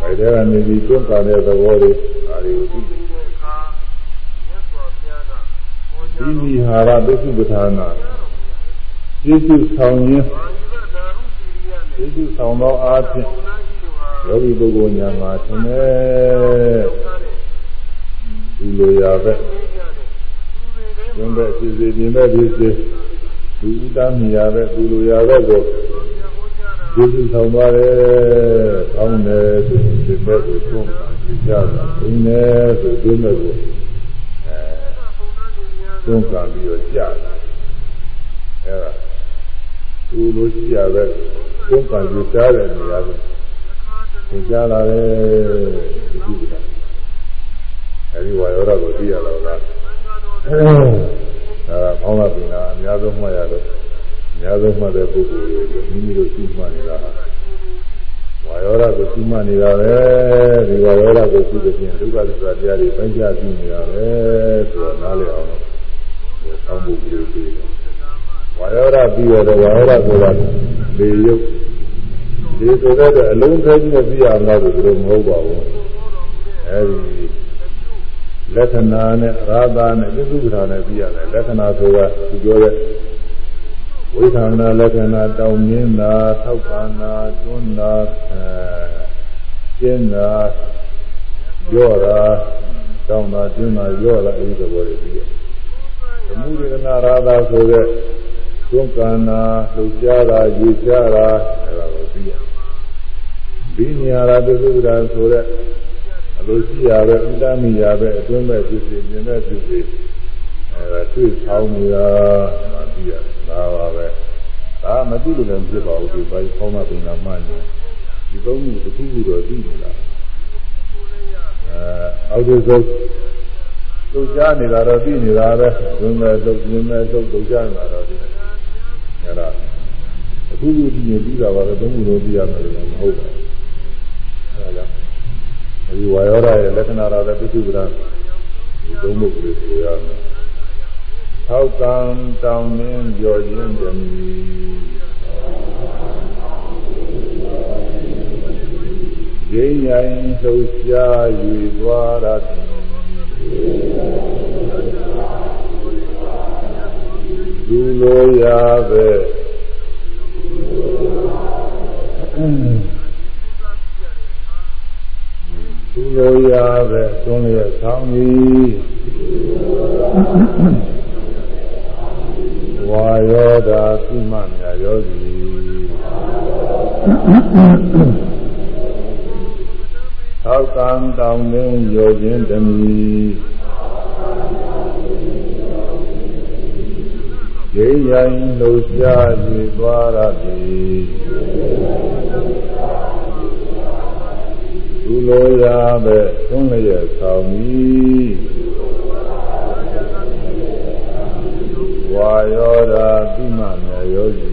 အဲဘယ်ထဲကနေပြီးသွန်းကာတဲ့သဘောတွေဒါတွေကိုသိဒီမိဟာရပစ္စုပ္ပထာနာကျေစုဆောင်ခြင်း ကျေစုဆောင်သောအားဖြင့်ယောဂီပုဂ္ဂိုလ်ညာမှာသင်တဲ့ဒီလိုရပဲတွင်ပဲဖြစ်စေပြင်ပဲဖြစ်စေဒီဥဒ္ဒမီရပဲဒီလိုရပဲကိုကျေစုဆောင်ပါတယ်။ကောင်းတယ်ဆိုရင်ဒီဘက်ကိုသွန်းပါကြတာ။ဒီနဲ့ဆိုဒီမဲ့ကိုအဲသွန်းကပြီးတော့ကြာတာ။အဲဒါ သူလိုရှိရပဲသွန်းကပြီးကြားတဲ့နေရာကိုသင်ကြားလာတယ်ဒီကုသအဲဒီဝါရောဓကိုသိရတော့လားအဲဒါကောင်းလာပြီလားအများဆုံးမှတ်ရတော့အများဆုံးမှတ်တဲ့ပုဂ္ဂိုလ်တွေမိမိတို့ရှိမှတ်နေတာဝါရောဓကိုရှိမှတ်နေတာပဲဒီဝါရောဓကိုရှိတဲ့ပြင်ဒုက္ခသစ္စာတရားတွေပိုင်းခြားပြီးနေတာပဲဆိုတော့နားလည်အောင်လို့ဆောင်းဖို့ပြုလို့ပြီးတ ယ်ဝါရောဓပြီးတော့ဝါရောဓဆိုတာလေရုပ်ဒီဆိုတဲ့အလုံးခဲကြီးနဲ့ပြရမှာလို့ဒီလိုမဟုတ်ပါဘူးအဲဒီလက္ခဏာနဲ့ရာသာနဲ့ပြစုပ္ပာနဲ့ပြရတယ်လက္ခဏာဆိုတာသူပြောတဲ့ဝိသနာလက္ခဏာတောင်းမြင်းတာထောက်ပါနာတွန်းတာအဲကျင်းတာရော့တာတောင်းတာကျင်းတာရော့တာအဲဒီသဘောတွေပြီးရသမုဒိရဏရာသာဆိုတဲ့ တွန်းကန္နာလှုပ်ရှားတာယူရှားတာအဲဒါကိုပြီးရဒီနေရာရာပြစုပ္ပာဆိုတဲ့အလိုရှိရပဲဥဒ္ဒမိရပဲအတွင်းမဲ့ဖြစ်စီမြင်မဲ့ဖြစ်စီအဲဒါတွေ့ဆောင်နေတာမသိရဒါပါပဲဒါမသိလို့လည်းဖြစ်ပါဘူးဒီဘိုင်းဖောင်းမပင်လာမှနေဒီသုံးခုတစ်ခုခုတော့သိနေတာအဲအောက်ဒီဆုံးလုတ်ကြနေတာတော့သိနေတာပဲဝင်းမဲ့လုတ်မြင်မဲ့လုတ်လုတ်ကြနေတာတော့ဒီအဲဒါအ ခုခုဒီနေပြီးတာပါပဲသုံးခုလုံးသိရမယ်လို့မဟုတ်ပါဘူးအဲဒါကြောင့်ဒီဝါယောဓာရဲ့လက္ခဏာရာတဲ့ပိစုပဒဒီသုံးမှုကိုဆိုရမယ်။ထောက်ကံတောင်းနှင်းကြော်ခြင်းတမီရင်းရိုင်းလှုပ်ရှား၍သွားရသည်သူလိုရာပဲ သူလိုရာပဲသွန်းလျက်ဆောင်းသည်ဝါယောဓာသိမမြာယောစီသောကံတောင်းနှင်းယောခြင်းတမီရေရိုင်းလှူရှား၍သွားရသည် သူလိုရာပဲသွန်းလျက်ဆောင်သည်ဝါယောဓာတိမမြယောဇီ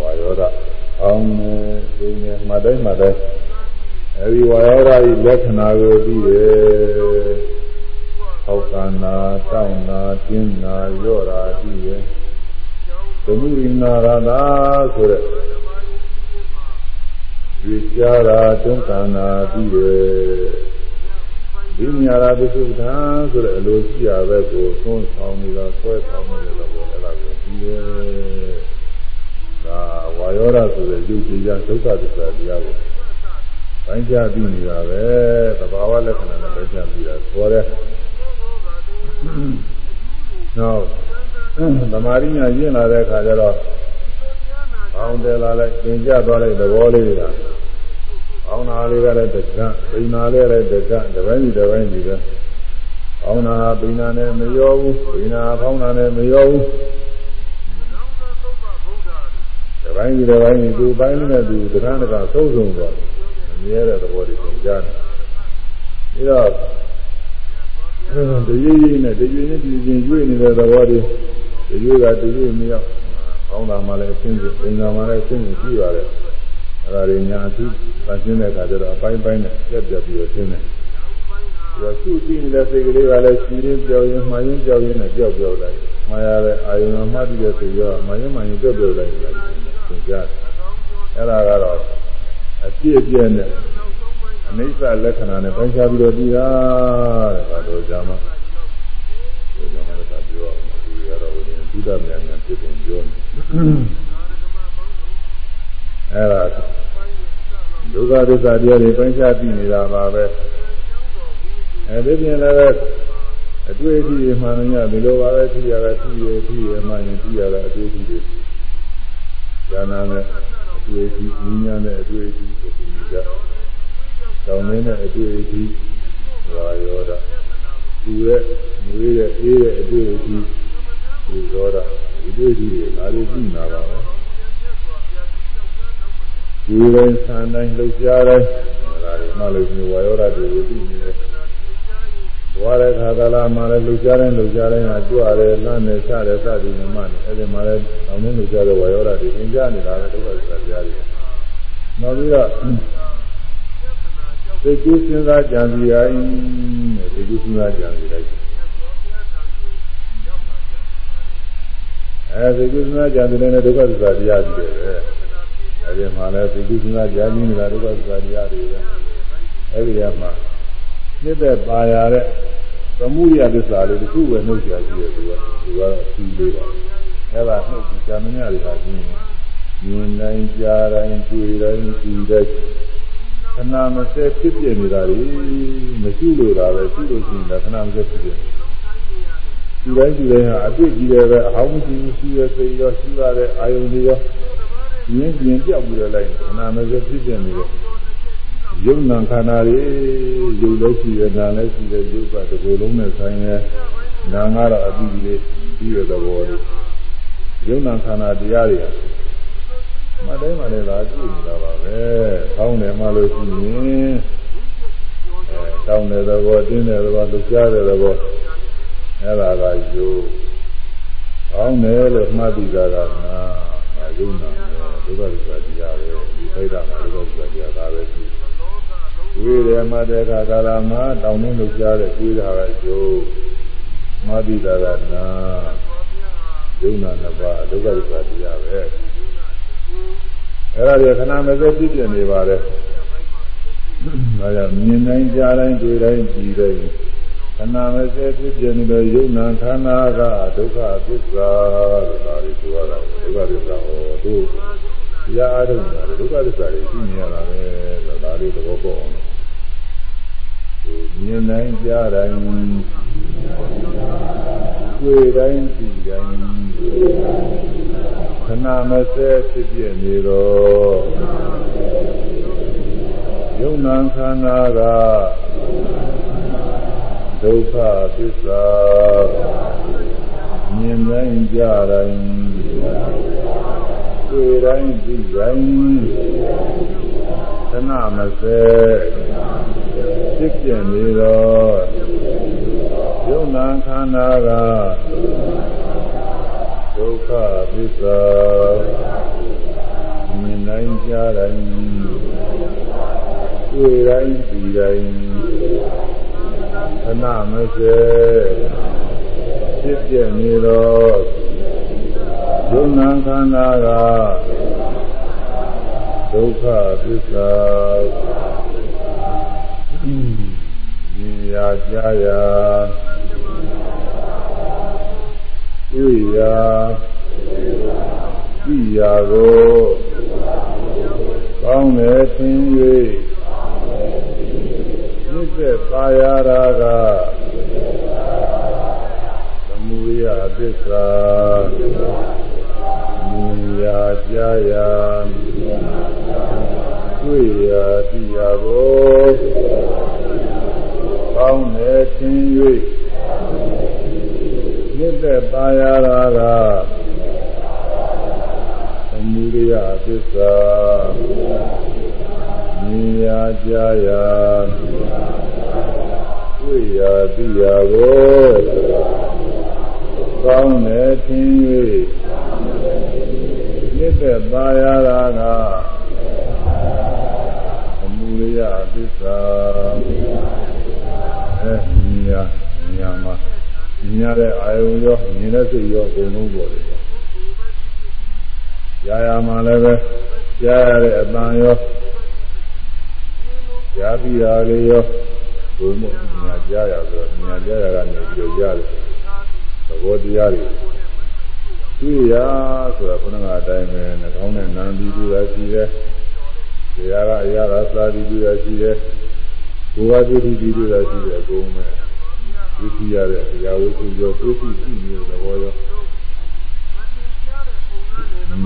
ဝါယောဓာအောင်နေဒီနေမတိုင်းမတိုင်းအဲဒီဝါယောဓာဤလက္ခဏာကိုသိတယ် ဟောက်ကနာတောင်းနာကျင်းနာရော့တာသိတယ်သမုရိနာရတာဆိုတဲ့ဒီကြားတာတွန်းကနာပြီးတယ်ဒီညာရာပစ္စုပ္ပန်ဆိုတဲ့အလိုရှိရပဲကိုသွန်းဆောင်နေတာဆွဲဆောင်နေတယ်လို့အဲ့ဒါကိုပြီးတယ်ဒါဝါယောဓာဆိုတဲ့ယုတ်တရားဒုက္ခသစ္စာတရားကိုပိုင်းခြားပြီးနေတာပဲသဘာဝလက္ခဏာနဲ့ပိုင်းခြားပြီးတာဆိုတဲ့ နောက်သမာဓိညာရင့်လာတဲ့အခါကျတော့အောင်းတယ်လာလိုက်သင်ကြသွားလိုက်သဘောလေးတွေကအောင်းနာလေးကလည်းတက္ကပိနာလေးလည်းတက္ကတပိုင်းဒီတပိုင်းဒီပဲအောင်းနာပိနာနဲ့မရောဘူးပိနာဖောင်းနာနဲ့မရောဘူးတပိုင်းဒီတပိုင်းဒီသူပိုင်းနဲ့သူတခါတခါသုံးဆုံးသွားအမြဲတဲ့သဘောတွေသင်ကြတယ်ပြီးတော့ တရွေ့ရွေ့နဲ့တရွေ့နဲ့တရွေ့ရွေ့နေတဲ့သဘောတွေဒီရွေးကဒီရွေးမရောက်ကောင်းတာမှလည်းအရှင်းကြီးပင်သာမှလည်းအရှင်းကြီးရှိပါတယ်အဲဒါတွေညာအထူးသရှင်းတဲ့အခါကျတော့အပိုင်းပိုင်းနဲ့ပြက်ပြက်ပြီးတော့ရှင်းတယ်ဒါရှုကြည့်နေတဲ့စိတ်ကလေးကလည်းရှိရင်းပြောင်းရင်မှန်ရင်ပြောင်းရင်နဲ့ပြောက်ပြောက်လိုက်မှားရတဲ့အာယုံမှတ်ပြီးတဲ့စိတ်ရောမှန်ရင်မှန်ရင်ပြောက်ပြောက်လိုက်တယ်သင်ကြားအဲ့ဒါကတော့အပြည့်အပြည့်နဲ့အ နိစ္စလက္ခဏာနဲ့ပိုင်းခြားပြီးတော့ပြီးတာတဲ့ဘာလို့ကြာမှာဒီလိုမှလည်းပြောအောင်ဒီကတော့ဝင်သုဒ္ဓမြန်မြန်ဖြစ်ပုံပြောနေအဲ့ဒါဒုက္ခသစ္စာတရားတွေပိုင်းခြားပြီးနေတာပါပဲအဲဒီပြင်လည်းအတွေ့အထိတွေမှန်နေရဒီလိုပါပဲသိရတာသိရသိရမှရင်သိရတာအတွေ့အထိတွေဉာဏ်နဲ့အတွေ့အထိဉာဏ်နဲ့အတွေ့အထိကိုသိကြ တောင်းနေတဲ့အတွေ့အထိဘာရောတာသူရဲ့မွေးရဲ့အေးရဲ့အတွေ့အထိဒီရောတာဒီတွေ့အထိတွေဒါလေးသိနာပါပဲဒီတိုင်းဆန်းတိုင်းလှုပ်ရှားတိုင်းဒါတွေမှလို့ဒီဝါရောတာတွေကိုသိနေတယ်ဘဝတဲ့ခါကလာမှလည်းလှုပ်ရှားတိုင်းလှုပ်ရှားတိုင်းကကြွရတယ်လမ်းနဲ့ချတယ်စသည်နဲ့မှနေအဲ့ဒီမှာလည်းတောင်းနေလှုပ်ရှားတဲ့ဝါရောတာတွေသင်ကြားနေတာပဲဒုက္ခသစ္စာတရားတွေနောက်ပြီးတော့ သိကုစဉ်းစားကြံစီရိုင်းသိကုစဉ်းစားကြံစီလိုက်အဲသိကုစဉ်းစားကြံစီတဲ့ဒုက္ခသစ္စာတရားတွေပဲအဲဒီမှာလည်းသိကုစဉ်းစားကြံစီနေတာဒုက္ခသစ္စာတရားတွေပဲအဲဒီကမှနှစ်သက်ပါရတဲ့သမှုရသစ္စာလေးတစ်ခုပဲနှုတ်ကြရှိတယ်သူကသူကတော့သူလေးပါအဲဒါနှုတ်ပြီးဇာမညတွေကကြီးမြင်တိုင်းကြားတိုင်းတွေ့တိုင်းကြည့်တိုင်း ခဏမစဲဖြစ်ပြနေတာလေမရှိလို့တာပဲရှိလို့ရှိရင်ဒါခဏမစဲဖြစ်ပြဒီတိုင်းဒီတိုင်းဟာအတွေ့ကြီးတယ်ပဲအဟောင်းမရှိရှိရစိတ်ရောရှိရတဲ့အာယုန်တွေရောရင်းပြင်းပြောက်ပြီးတော့လိုက်ခဏမစဲဖြစ်ပြနေတယ်ယုံနာခန္ဓာတွေယုံလို့ရှိရနာလည်းရှိတယ်ယုတ်ကတကူလုံးနဲ့ဆိုင်ရဲနာကတော့အတိအလေးပြီးရတဲ့ဘောလေးယုံနာခန္ဓာတရားတွေ မတိုင်းမှလည်းသာတွေ့နေတာပါပဲ။ကောင်းတယ်မှလို့ရှိရင်အဲကောင်းတဲ့သဘောတင်းတဲ့သဘောလူကြားတဲ့သဘောအဲ့ဒါကယုံကောင်းတယ်လို့မှတ်ပြီးတာကနာမယုံနာဒုက္ခသစ္စာတရားပဲဒီသိတာမှာဒုက္ခသစ္စာတရားဒါပဲရှိဝိရမတေကကာလမှာတောင်းနှင်းလူကြားတဲ့ကိုယ်တာကယုံမှတ်ပြီးတာကနာယုံနာနှစ်ပါးဒုက္ခသစ္စာတရားပဲ အဲ့ဒါတွေခဏမစဲဖြစ်ပြနေပါတယ်။ဒါကြောင့်မြင်တိုင်းကြားတိုင်းတွေ့တိုင်းကြည်တိုင်းခဏမစဲဖြစ်ပြနေတဲ့ယုံနာခန္ဓာကဒုက္ခသစ္စာလို့ဒါတွေဆိုရတာဒုက္ခသစ္စာဟောတို့တရားအားထုတ်နေတာဒုက္ခသစ္စာတွေသိနေရတာပဲလို့ဒါလေးသဘောပေါက်အောင်လို့မြင်တိုင်းကြားတိုင်းတွေ့တိုင်းကြည်တိုင်း ခဏမစဲဖြစ်ပြနေတော့ယုံနာခန္ဓာကဒုက္ခသစ္စာမြင်တိုင်းကြတိုင်းတွေ့တိုင်းသိတိုင်းခဏမစဲဖြစ်ပြနေတော့ယုံနာခန္ဓာက ဒုက္ခသစ္စာမြင်နိုင်ကြတိုင်းတွေ့တိုင်းဒီတိုင်းခဏမစဲဖြစ်ပြနေတော့ယုံနာခန္ဓာကဒုက္ခသစ္စာမြင်ရကြားရ တွေ့ရာကြည့်ရာကိုကောင်းတယ်သင်၍မြစ်သက်ပါရတာကသမုယသစ္စာမြင်ရာကြားရာတွေ့ရာကြည့်ရာကိုကောင်းတယ်သင်၍ ဖြစ်တဲ့ပါရတာကသမုဒိယသစ္စာမြင်ရကြားရတွေ့ရသိရကိုကောင်းတယ်ထင်၍မြစ်သက်ပါရတာကအမှုရိယသစ္စာအဲညာညာမှာ ညာတဲ့အာယုံရောမြင်တဲ့စိတ်ရောအကုန်လုံးပေါ်တယ်။ကြာရမှာလည်းပဲကြားရတဲ့အတန်ရောကြားပြီးတာလေးရောဘုံမို့ညာကြားရဆိုတော့ညာကြားရကနေပြီးတော့ကြားတယ်။သဘောတရားတွေတွေ့ရဆိုတာခုနကအတိုင်းပဲနှာခေါင်းနဲ့နာမ်ပြီးတွေ့ရရှိတယ်။တရားကအရာသာစာပြီးတွေ့ရရှိတယ်။ဘုရားတွေ့ပြီးတွေ့ရရှိတယ်အကုန်ပဲ။ သိကြရတဲ့တရားဝိသုရောသိသိရှိနေတဲ့သဘောရော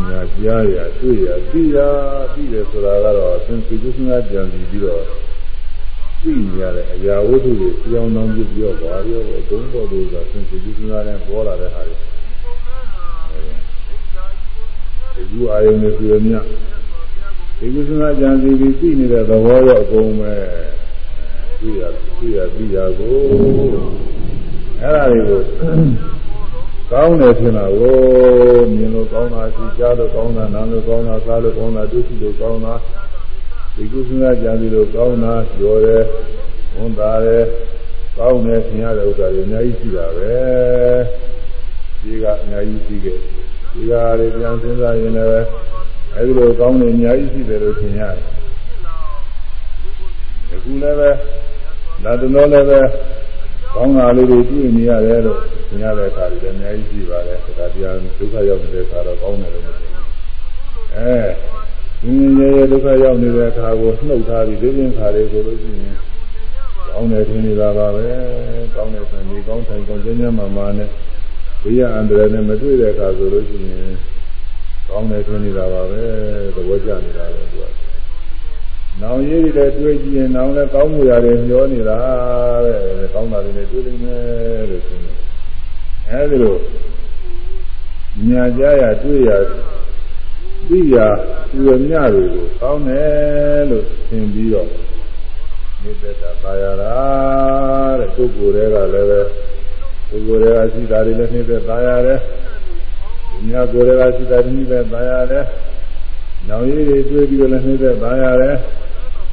ညာကြားရတွေ့ရသိရသိတယ်ဆိုတာကတော့သင်္ကေတစဉ်းစားကြံပြီးတော့သိနေရတဲ့အရာဝတ္ထုတွေကြောင်းတောင်းပြီးပြောပါရောအတုံးတော်တို့ကသင်္ကေတစဉ်းစားနဲ့ပေါ်လာတဲ့ဟာတွေဒီအာယုန်တွေဆိုရမြဒီကုသနာကြံစီပြီးသိနေတဲ့သဘောရောအကုန်ပဲ သိရသိရသိရကိုအဲ့ဒါတွေကိုကောင်းတယ်ထင်တာကိုမြင်လို့ကောင်းတာရှိကြားလို့ကောင်းတာနားလို့ကောင်းတာစားလို့ကောင်းတာတွေ့ရှိလို့ကောင်းတာဒီကုသနာကြံစီလို့ကောင်းတာကြော်တယ်ဝန်တာတယ်ကောင်းတယ်ထင်ရတဲ့ဥစ္စာတွေအများကြီးရှိတာပဲဒီကအများကြီးရှိခဲ့ဒီကတွေပြန်စဉ်းစားရင်လည်းအဲဒီလိုကောင်းတယ်အများကြီးရှိတယ်လို့ထင်ရတယ်အခုလည်းပဲ ဒါတလို့လည်းပဲကောင်းတာလေးတွေတွေ့နေရတယ်လို့သင်ရတဲ့အခါတွေလည်းအများကြီးရှိပါတယ်ဒါတရားဒုက္ခရောက်နေတဲ့အခါတော့ကောင်းတယ်လို့မသိဘူးအဲဒီငြိမ်ရဲဒုက္ခရောက်နေတဲ့အခါကိုနှုတ်ထားပြီးဒီပြင်ခါလေးကိုလို့ရှိရင်ကောင်းတယ်ထင်နေတာပါပဲကောင်းတယ်ဆိုရင်ဒီကောင်းဆိုင်ကောင်းကျဉ်းကျဉ်းမာမာနဲ့ဘေးရအန္တရာယ်နဲ့မတွေ့တဲ့အခါဆိုလို့ရှိရင်ကောင်းတယ်ထင်နေတာပါပဲသဘောကျနေတာပဲသူက နောင်ရည်တွေတွေ့ကြည့်ရင်နောင်လည်းကောင်းမှုရတယ်မျောနေတာတဲ့ကောင်းတာတွေလည်းတွေ့နေတယ်လို့ဆိုနေအဲဒီလိုညာကြရတွေ့ရသိရသူရမြတွေကိုကောင်းတယ်လို့သင်ပြီးတော့နိစ္စတာပါရတာတဲ့ပုဂ္ဂိုလ်တွေကလည်းပဲပုဂ္ဂိုလ်တွေကရှိတာတွေလည်းနှိမ့်သက်ပါရတယ်။ညကိုယ်တွေကရှိတာတွေနှိမ့်သက်ပါရတယ်။နောင်ရည်တွေတွေ့ပြီးတော့လည်းနှိမ့်သက်ပါရတယ်။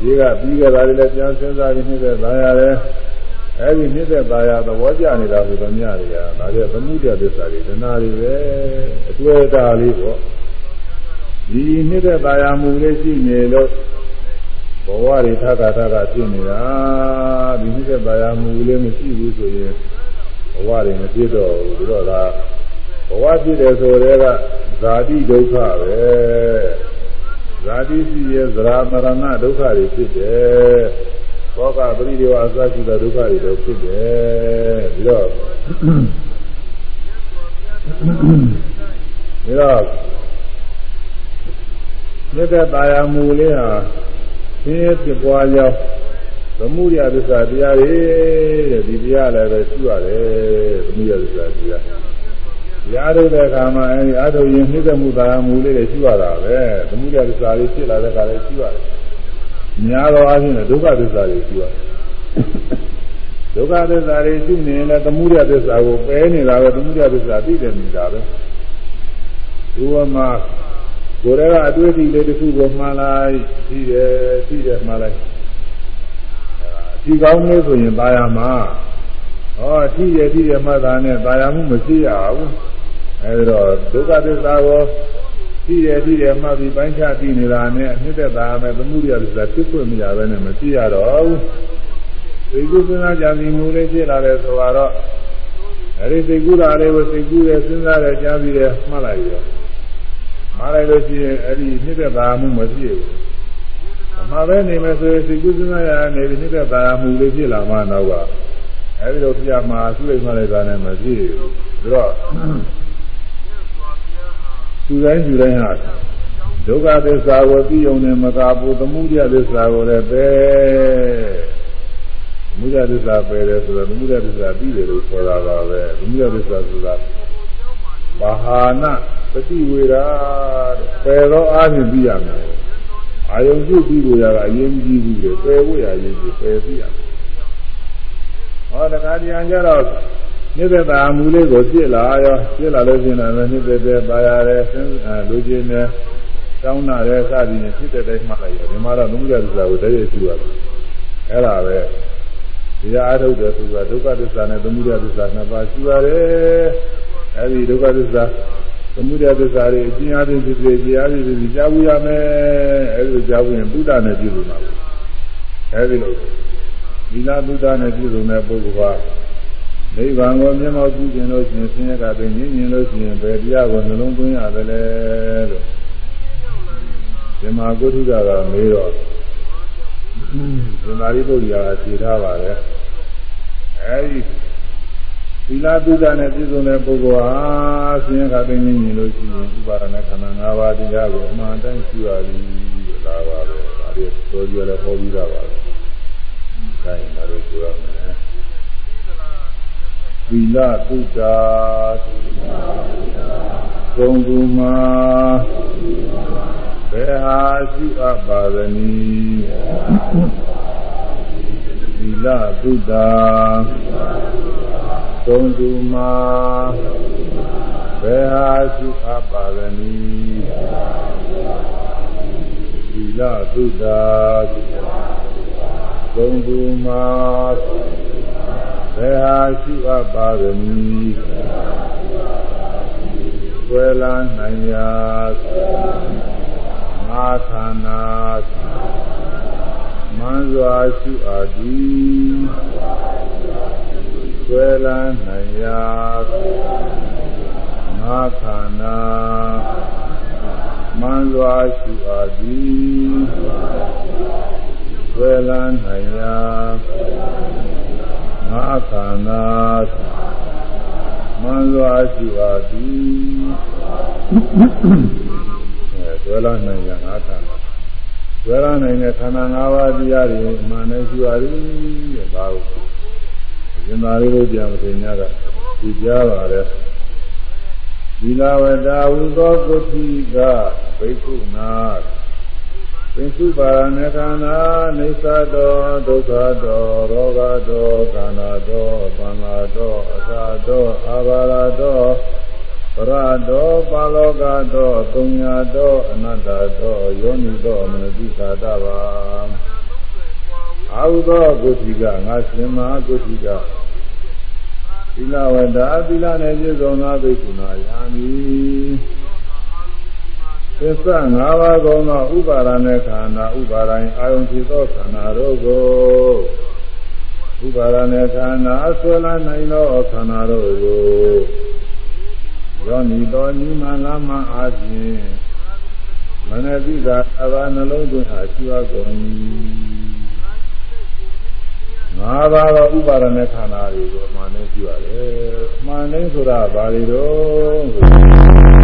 ဒီကပြီးကြတာတွေလည်းပြန်စဉ်းစားပြီးနှိမ့်သက်ပါရတယ်။အဲဒီနှိမ့်သက်ပါရသဘောကျနေတာဆိုတော့မြတွေကဒါပြသမှုတရားသစ္စာတွေဒနာတွေပဲအတွေ့အတာလေးပေါ့။ဒီနှိမ့်သက်ပါရမှုလေးရှိနေလို့ဘဝတွေထပ်တာထပ်တာဖြစ်နေတာဒီနှိမ့်သက်ပါရမှုလေးမရှိဘူးဆိုရင်ဘဝတွေမပြည့်တော့ဘူးဒါတော့ဒါဘဝပြည့်တယ်ဆိုတဲ့ကဇာတိဒုက္ခပဲ ဇာတိရှိရဲ့သရမရဏဒုက္ခတွေဖြစ်တယ်ဘောကပရိဒေဝအစရှိတဲ့ဒုက္ခတွေတော့ဖြစ်တယ်ပြီးတော့ပြီးတော့မြတ်တဲ့တာယာမူလေးဟာသင်ရဲ့ဖြစ်ပွားကြောင်းသမုဒယသစ္စာတရားတွေတဲ့ဒီတရားလည်းပဲရှိရတယ်သမုဒယသစ္စာတရား ရားထုတ်တဲ့အခါမှာအဲဒီအာထုတ်ရင်နှိမ့်သက်မှုသာမူလေးတွေရှိရတာပဲသမုဒယသစ္စာတွေဖြစ်လာတဲ့အခါလည်းရှိရတယ်များသောအားဖြင့်ဒုက္ခသစ္စာတွေရှိရတယ်ဒုက္ခသစ္စာတွေရှိနေရင်လည်းသမုဒယသစ္စာကိုပယ်နေတာပဲသမုဒယသစ္စာသိတယ်နေတာပဲဒီဝမှာကိုယ်ကအတွေ့အထိလေးတစ်ခုကိုမှန်လိုက်ရှိတယ်ရှိတယ်မှန်လိုက်ဒီကောင်းလေးဆိုရင်ตายရမှာဟောထိရထိရမှတ်တာနဲ့ตายရမှုမရှိရဘူး အဲဒီတော့ဒုက္ခသစ္စာကိုထိရထိရမှတ်ပြီးပိုင်းခြားသိနေတာနဲ့အနှစ်သက်တာမဲ့သမှုရသစ္စာဖြစ်ခွင့်မရဘဲနဲ့မရှိရတော့ဘူးဒီကုသနာကြံစီမှုလေးဖြစ်လာတယ်ဆိုတော့အဲဒီစိတ်ကူးတာလေးကိုစိတ်ကူးရစဉ်းစားရကြားပြီးရမှတ်လိုက်ရောမှားလိုက်လို့ရှိရင်အဲဒီနှစ်သက်တာမှုမရှိဘူးအမှားပဲနေမယ်ဆိုရင်စိတ်ကူးစဉ်းစားရနေပြီးနှိမ့်သက်သာမှုလေးဖြစ်လာမှတော့ကအဲဒီလိုပြမှာသူ့လိမ့်မှလိုက်တာနဲ့မဖြစ်ဘူးဒါတော့ သူတိုင်းသူတိုင်းဟာဒုက္ခသစ္စာကိုသိုံနဲ့မကဘူးသမှုရသစ္စာကိုလည်းပဲသမှုရသစ္စာပဲတယ်ဆိုတော့သမှုရသစ္စာပြီးတယ်လို့ခေါ်တာပါပဲသမှုရသစ္စာဆိုတာဘာဟာနာပฏิဝေရာပယ်တော့အားဖြင့်ပြီးရမယ်အာယုံပြုပြီးလို့ရတာအရင်ကြီးဘူးလေပယ်ဖို့ရရင်ပယ်ပြီးရဟောတခါတည်းကြတော့ နိဗ္ဗာန်မူလေးကိုပြစ်လာရောပြစ်လာလို့ရှိရင်လည်းနိဗ္ဗာန်ပါရတယ်ဆင်းလူချင်းနဲ့တောင်းနာတဲ့စသည်နဲ့ဖြစ်တဲ့တိုင်းမှလိုက်ရောဒီမှာတော့သမုဒ္ဒသစ္စာကိုတည်းရရှိရတယ်အဲ့ဒါပဲဒီအားထုတ်တယ်ဆိုတာဒုက္ခသစ္စာနဲ့သမုဒ္ဒသစ္စာနှစ်ပါးရှိရတယ်အဲ့ဒီဒုက္ခသစ္စာသမုဒယသစ္စာတွေအကျဉ်းအားဖြင့်ဖြစ်ဖြစ်ကြားပြီးပြီးကြားဘူးရမယ်အဲဒီလိုကြားဘူးရင်ဘုဒ္ဓနဲ့ပြည့်စုံတာပဲအဲဒီလိုသီလဘုဒ္ဓနဲ့ပြည့်စုံတဲ့ပုဂ္ဂိုလ်ဟာ နိဗ္ဗာန်ကိုမျက်မှောက်ကြည့်ခြင်းလို့ရှိရင်ဆင်းရဲကပင်ညင်ညင်လို့ရှိရင်ဘယ်တရားကိုနှလုံးသွင်းရတယ်လဲလို့ဒီမှာကုထုကကမေးတော့ဒီမာရိပုတ္တရာကဖြေထားပါတယ်အဲဒီသီလသုဒ္ဓနဲ့ပြည့်စုံတဲ့ပုဂ္ဂိုလ်ဟာဆင်းရဲကပင်ညင်ညင်လို့ရှိရင်ဥပါဒနာခန္ဓာ၅ပါးတရားကိုအမှန်တိုင်းရှိရသည်လို့လာပါပဲဒါတွေပြောကြလဲဟောပြီးတာပါပဲ။ဒါရင်ဒါတို့ပြောရမယ်။သီ လသုဒ္ဓဂုံကူမှာဘယ်ဟာရှိအပ်ပါသနည်းသီလသုဒ္ဓဂုံကူမှာဘယ်ဟာရှိအပ်ပါသနည်းသီလသုဒ္ဓဂုံကူမှာ ဘယ်ဟာရှိအပ်ပါသနည်းွယ်လာနိုင်ရာငါခန္ဓာမန်းစွာရှိအပ်သည်ွယ်လာနိုင်ရာငါခန္ဓာမန်းစွာရှိအပ်သည်ွယ်လာနိုင်ရာ ငါခန္ဓာမန်းစွာရှိအပ်သည်အဲဆွဲလာနိုင်ရာငါခန္ဓာဆွဲလာနိုင်တဲ့ခန္ဓာ၅ပါးတရားတွေမှန်တယ်ရှိပါသည်တဲ့ဒါကိုရှင်သာရိပုတ္တရာမထေရကဒီကြားပါတယ်သီလဝတ္တဝုသောကုဋ္ဌိကဘိက္ခုနာ ပင်စုပါရမေခန္ဓာနေသတောဒုက္ခတောရောဂတောခန္ဓာတောပန္နာတောအသာတောအာဘာရတောပရတောပါလောကတောသုံးညာတောအနတ္တတောယောနိတောမနတိသာတပါအာဟုသောကုဋ္ဌိကငါရှင်မကုဋ္ဌိကသီလဝတ္တသီလနဲ့ပြည့်စုံသောဘိက္ခုနာယာမိ သစ္စာ၅ပါးကုန်သောဥပါဒနဲ့ခန္ဓာဥပါဒိုင်အာယုန်ဖြစ်သောခန္ဓာတို့ကိုဥပါဒနဲ့ခန္ဓာဆွဲလာနိုင်သောခန္ဓာတို့ကိုရောနိတော်နိမလာမအားဖြင့်မနတိကအဘာနှလုံးသွင်းအားရှိပါကုန်၏ငါးပါးသောဥပါဒနဲ့ခန္ဓာတွေကိုအမှန်နဲ့ရှိရတယ်အမှန်နဲ့ဆိုတာဘာတွေတော့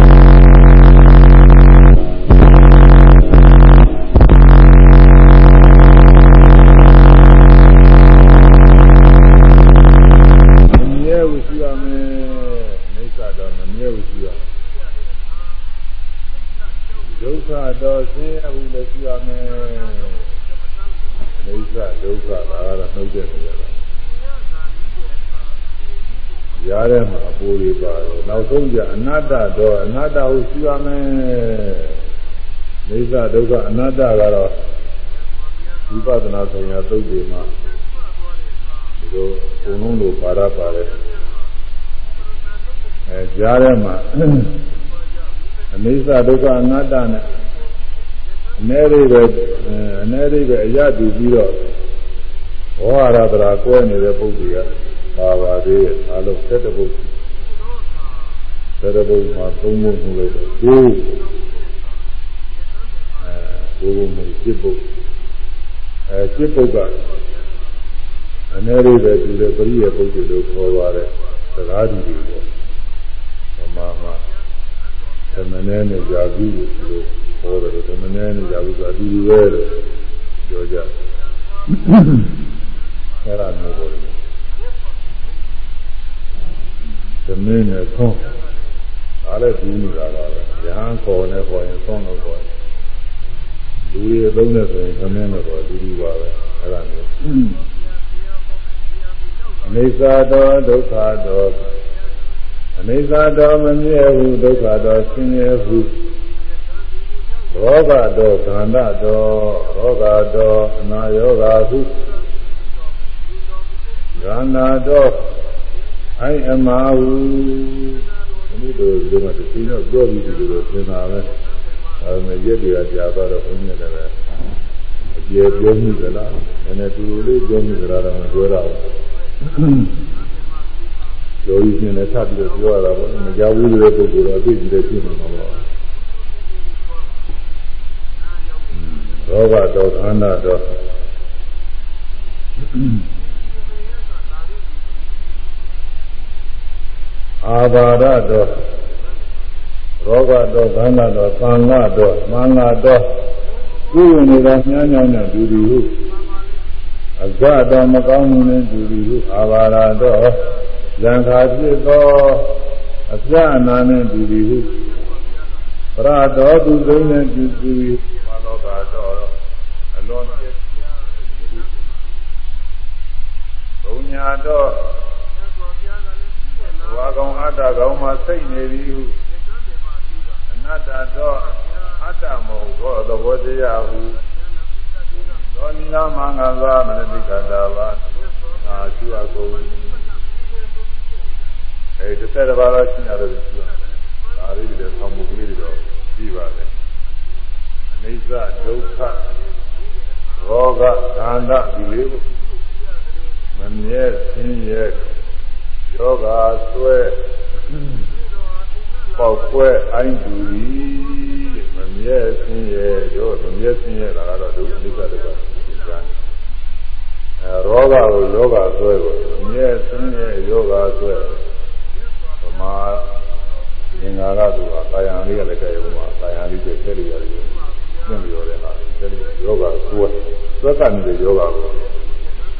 မြဲဝရှိရမယ်မိစ္ဆာတော့မမြဲဝရှိရဒုက္ခတော့ဆင်းရဲမှုလည်းရှိရမယ်မိစ္ဆာဒုက္ခဒါကတော့နှုတ်တဲ့နေရာပါရားထဲမှာအပိုးလေးပါတယ်နောက်ဆုံးကျအနတ္တတော့အနတ္တကိုရှိရမယ်မိစ္ဆာဒုက္ခအနတ္တကတော့ဝိပဿနာဆိုင်ရာသုတ်တွေမှာဒီလိုအကုန်လုံးလိုပါရပါတယ် အဲကြားထဲမှာအနိစ္စဒုက္ခအနတ္တနဲ့အ ਨੇ ရိပဲအ ਨੇ ရိပဲအရတူပြီးတော့ဘောဟာရတရာကွဲနေတဲ့ပုဂ္ဂိုလ်ကပါပါသေးအလုံး၁၁ပုဂ္ဂိုလ်၁၁ပုဂ္ဂိုလ်မှာ၃ပုဂ္ဂိုလ်လို့ဆို၉အဲ၉ပုဂ္ဂိုလ်၁ပုဂ္ဂိုလ်အဲ၁ပုဂ္ဂိုလ်ကအ ਨੇ ရိပဲတူတဲ့ပရိယပုဂ္ဂိုလ်လို့ခေါ်ပါတယ်စကားတူတယ် မာမှာသမဏေနဲ့ဇာတိလို့ဟောတယ်သမဏေနဲ့ဇာတိဆိုအတူတူပဲလို့ပြောကြအဲ့ဒါမျိုးပေါ်တယ်သမင်းနဲ့ဆုံးဒါလည်းပြီးနေတာပါပဲရဟန်းခေါ်နေခေါ်ရင်ဆုံးလို့ခေါ်တယ်လူတွေသုံးနေဆိုရင်သမင်းလို့ခေါ်တူတူပါပဲအဲ့ဒါမျိုးအနေစာတော်ဒုက္ခတော် အနေစာတော်မမြဲဟုဒုက္ခတော်ဆင်းရဲဟုရောဂတော်ခန္ဓာတော်ရောဂတော်အနာယောဂဟုခန္ဓာတော်အိုင်အမာဟုဒီလိုဒီမှာသိနေတော့ပြောပြီးဒီလိုသင်တာပဲအဲဒါရက်တွေကကြာသွားတော့ဘုန်းကြီးလည်းအကျေပြောမှုကလားနည်းနည်းတူလေးပြောမှုကလားတော့မပြောတော့ဘူး ယောဂီရှင်လည်းထပ်ပြီးတော့ပြောရတာပေါ့မကြောက်ဘူးတဲ့ပုဂ္ဂိုလ်တော့အသိကြီးတဲ့ဖြစ်မှာမဟုတ်ဘူးရောဂတော်ခန္ဓာတော်အာဘာရတော်ရောဂတော်ခန္ဓာတော်သံဃာတော်မင်္ဂတော်ကုဝင်နေတာညှမ်းညောင်းတဲ့ဒူဒီဟုအဇတော်မကောင်းမှုနဲ့ဒူဒီဟုအာဘာရတော် ရံခါဖြစ်သောအပြအနာနဲ့ဒူဒီဟုပရတော်သူသိနဲ့ဒူဒီဟုမလောကတော်အလွန်ဖြစ်ဘုံညာတော်ဝါကောင်အတ္တကောင်မှစိတ်နေသည်ဟုအနတ္တတော့အတ္တမဟုတ်သောသဘောတရားဟုသောနိလမင်္ဂလာမနတိကတာပါအာရှိအကုန် အဲတစ်ဆက်တစ်ပါးတော့ရှင်းရတယ်ရှိပါဒါလေးတွေဆောင်းမှုကလေးတွေတော့ပြီးပါလေအနိစ္စဒုက္ခရောဂခန္ဓာဒီလေးကိုမမြဲဆင်းရဲယောဂဆွဲပေါက်ကွဲအိုင်းသူကြီးမမြဲဆင်းရဲရောမမြဲဆင်းရဲတာကတော့ဒုက္ခဒုက္ခဒုက္ခအဲရောဂကိုယောဂဆွဲကိုမမြဲဆင်းရဲယောဂဆွဲဗ မာငင်္ဂါရသူကကာယံလေးကလည်းကြရုံမှာကာယံလေးကျက်လို့ရတယ်ပြင်ပြီးရတယ်ဟာကျက်လို့ယောဂဆွဲဆွဲကနေယောဂကို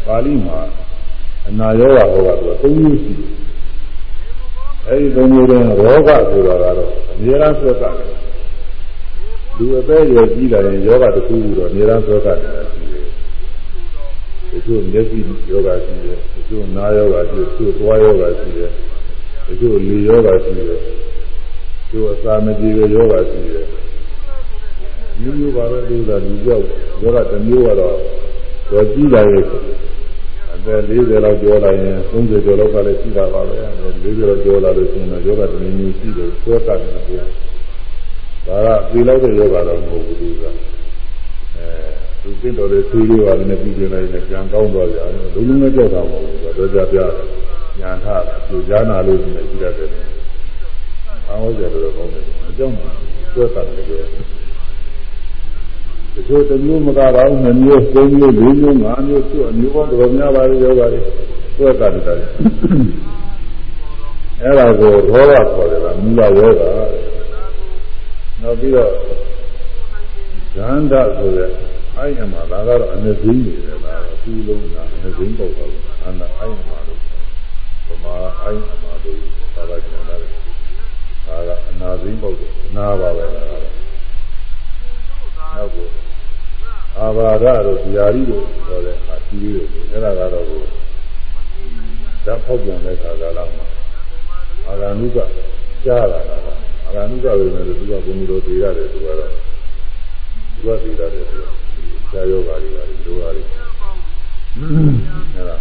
ပါဠိမှာအနာရောဂါဟောတာကသုံးမျိုးရှိတယ်။အဲဒီသုံးမျိုးတွင်ရောဂဆိုတာကတော့အများအားဆွဲကတယ်။လူအသက်ရွယ်ကြီးလာရင်ယောဂတစ်ခုခုတော့အများအားဆွဲကတယ်ရှိတယ်။ဒီလိုမျက်စိယောဂရှိတယ်။ဒီလိုနားယောဂရှိတယ်။ဒီလိုသွားယောဂရှိတယ်။ ဒီလိုလေယောဂရှိတယ်။ဒီလိုအစာမကြေတဲ့ယောဂရှိတယ်။မျိုးမျိုးပါပဲလို့သာလူကြောက်ယောဂတစ်မျိုးကတော့တော့ကြီးလာရဲ့အသက်40လောက်ကျော်လာရင်30ကျော်လောက်ကလည်းရှိတာပါပဲ40လောက်ကျော်လာလို့ရှိရင်တော့ယောဂတနည်းနည်းရှိတယ်ဆွဲတတ်တယ်ပြောဒါကပြေလောက်တဲ့ယောဂတော့မဟုတ်ဘူးသူကအဲသူသိတော်လေးသေးလေးပါလည်းပြီးပြလိုက်ရင်ပြန်ကောင်းသွားကြတယ်လုံးလုံးနဲ့ကြောက်တာမဟုတ်ဘူးတော့ကြပြ ညာထသူကြားနာလို့ရှိနေရှိတတ်တယ်အောင်းကြတယ်တော့ကောင်းတယ်အကြောင်းဆွဲတတ်တယ်ပြောတချို့တစ်မျိုးမကတော့နှစ်မျိုးသုံးမျိုးလေးမျိုးငါးမျိုးသူ့အမျိုးပေါင်းတော်များပါလေယောဂါတွေသွက်ကတည်းကအဲ့ဒါကိုရောဂခေါ်တယ်ကမူလယောဂနောက်ပြီးတော့ဇန္ဒဆိုတဲ့အိုင်အမှာဒါကတော့အနေသိနေတယ်ဒါကသူ့လုံးကအနေသိပုတ်ပါဘူးအနာအိုင်အမှာလို့ဗ မာအိုင်အမှာလို့သာသာကျန်တယ်ဒါကအနာသိပုတ်အနာပါပဲဒါကတော့နောက်ကိုအာဘာရတို့ဇာတိတို့ဆိုတဲ့အာသီးတို့အဲ့ဒါကတော့ကိုဓာတ်ဖောက်ပြန်တဲ့ခါကာလမှာအာဂန္ဓုကကြားလာတာအာဂန္ဓုကပဲနဲ့သူကဘုံမျိုးသေးရတယ်သူကတော့သူကသေးရတယ်သူဆရာယောဂါတွေပါဒီလိုပါလေအဲ့ဒါ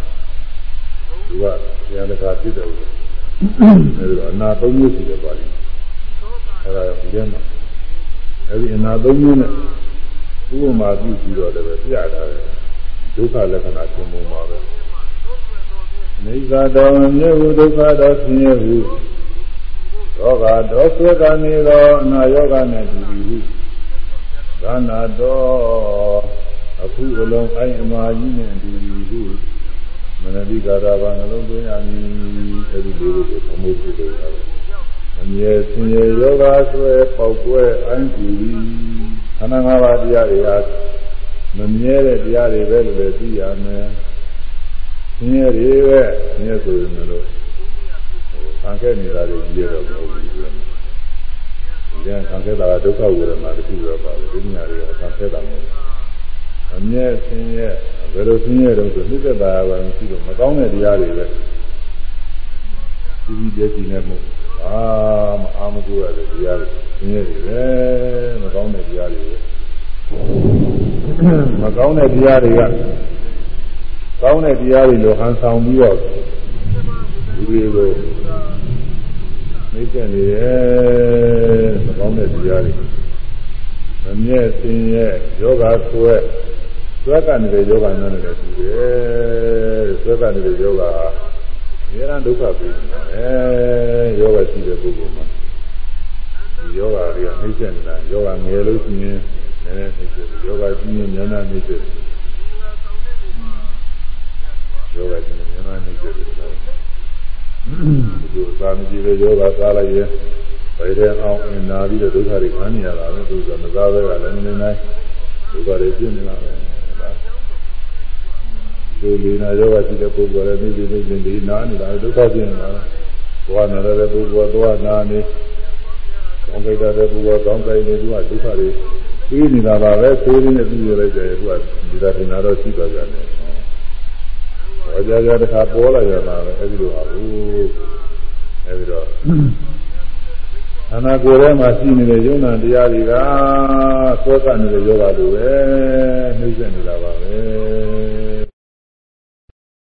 သူကဉာဏ်တကာဖြစ်တယ်လို့အဲ့ဒါအနာသုံးမျိုးရှိတယ်ပါလိအဲ့ဒါဒီထဲမှာအဲ့ဒီအနာသုံးမျိုးနဲ့ဥပမာပြုပြီးတော့လည်းပြတာတယ်ဒုက္ခလက္ခဏာသင်ပုံပါပဲနေသာတော်မြဲဟုဒုက္ခတော်ဆင်းရဲဟုယောဂတော်ဆွေကနေသောအနာယောဂနဲ့တူပြီဟုသာနာတော်အခုအလုံးအိုင်အမာကြီးနဲ့တူပြီဟု မနတိကာရဘာနှလုံးသွင်းရမည်အဲဒီလိုကိုအမှုပြုလို့ရတယ်အမြဲဆင်းရဲယောဂဆွဲပေါက်ကွဲအိုင်တူပြီခန္ဓာ၅ပါးတရားတွေဟာမမြဲတဲ့တရားတွေပဲလို့လည်းသိရမယ်။ဆင်းရဲတွေပဲဆင်းရဲဆိုရင်လည်းခံခဲ့နေတာတွေကြီးရတော့မဟုတ်ဘူး။ဒီကခံခဲ့တာဒုက္ခဝေဒနာတစ်ခုပဲပါတယ်။ဒီညာတွေကခံခဲ့တာမဟုတ်ဘူး။အမြဲဆင်းရဲ ဘယ်လိုဆင်းရဲတော့ဆိုနှိစ္စတာပါမရှိတော့မကောင်းတဲ့တရားတွေပဲဒီဒီပြည့်စုံနေမှုအာမအာမကူရတဲ့တရားတွေဆင်းရဲတွေပဲမကောင်းတဲ့တရားတွေပဲမကောင်းတဲ့တရားတွေကကောင်းတဲ့တရားတွေလိုဟန်ဆောင်ပြီးတော့ဒီတွေကိုမိတ်ဆက်နေတယ်မကောင်းတဲ့တရားတွေမမြဲဆင်းရဲယောဂဆွဲ ဆွဲကနေယောဂမျိုးနဲ့တူတယ်ဆွဲကနေယောဂအများအားဒုက္ခပေးနေတာအဲယောဂရှိတဲ့ပုဂ္ဂိုလ်မှာဒီယောဂတွေကနှိမ့်ဆက်နေတာယောဂငယ်လို့ရှိရင်နည်းနည်းနှိမ့်ဆက်ယောဂကြီးရင်များများနှိမ့်ဆက်ယောဂကြီးများများနှိမ့်ဆက်တယ်ဒီလိုသာမကြည့်တဲ့ယောဂစားလိုက်ရင်ဘယ်တဲ့အောင်အင်နာပြီးတော့ဒုက္ခတွေခံနေရတာပဲသူကမစားဘဲကလည်းနည်းနည်းနိုင်ဒုက္ခတွေပြင်းနေတာပဲ ဒီလေနာယောဂရှိတဲ့ပုဂ္ဂိုလ်လည်းဒီဒီဒီဒီနာနေတာဒုက္ခပြင်းနေတာဘဝနာတဲ့ပုဂ္ဂိုလ်သွားနာနေကောင်းကြတဲ့ပုဂ္ဂိုလ်ကောင်းကြနေသူကဒုက္ခတွေပြီးနေတာပါပဲသိရင်းနဲ့ပြီးရလိုက်တယ်သူကဒီသာထင်တာတော့ရှိသွားကြတယ်။ဘာကြကြတခါပေါ်လာကြတာပဲအဲဒီလိုပါဘူး။အဲဒီတော့ခန္ဓာကိုယ်ထဲမှာရှိနေတဲ့ယုံနာတရားတွေကသောကနေတဲ့ယောဂလိုပဲနှိမ့်ဆက်နေတာပါပဲ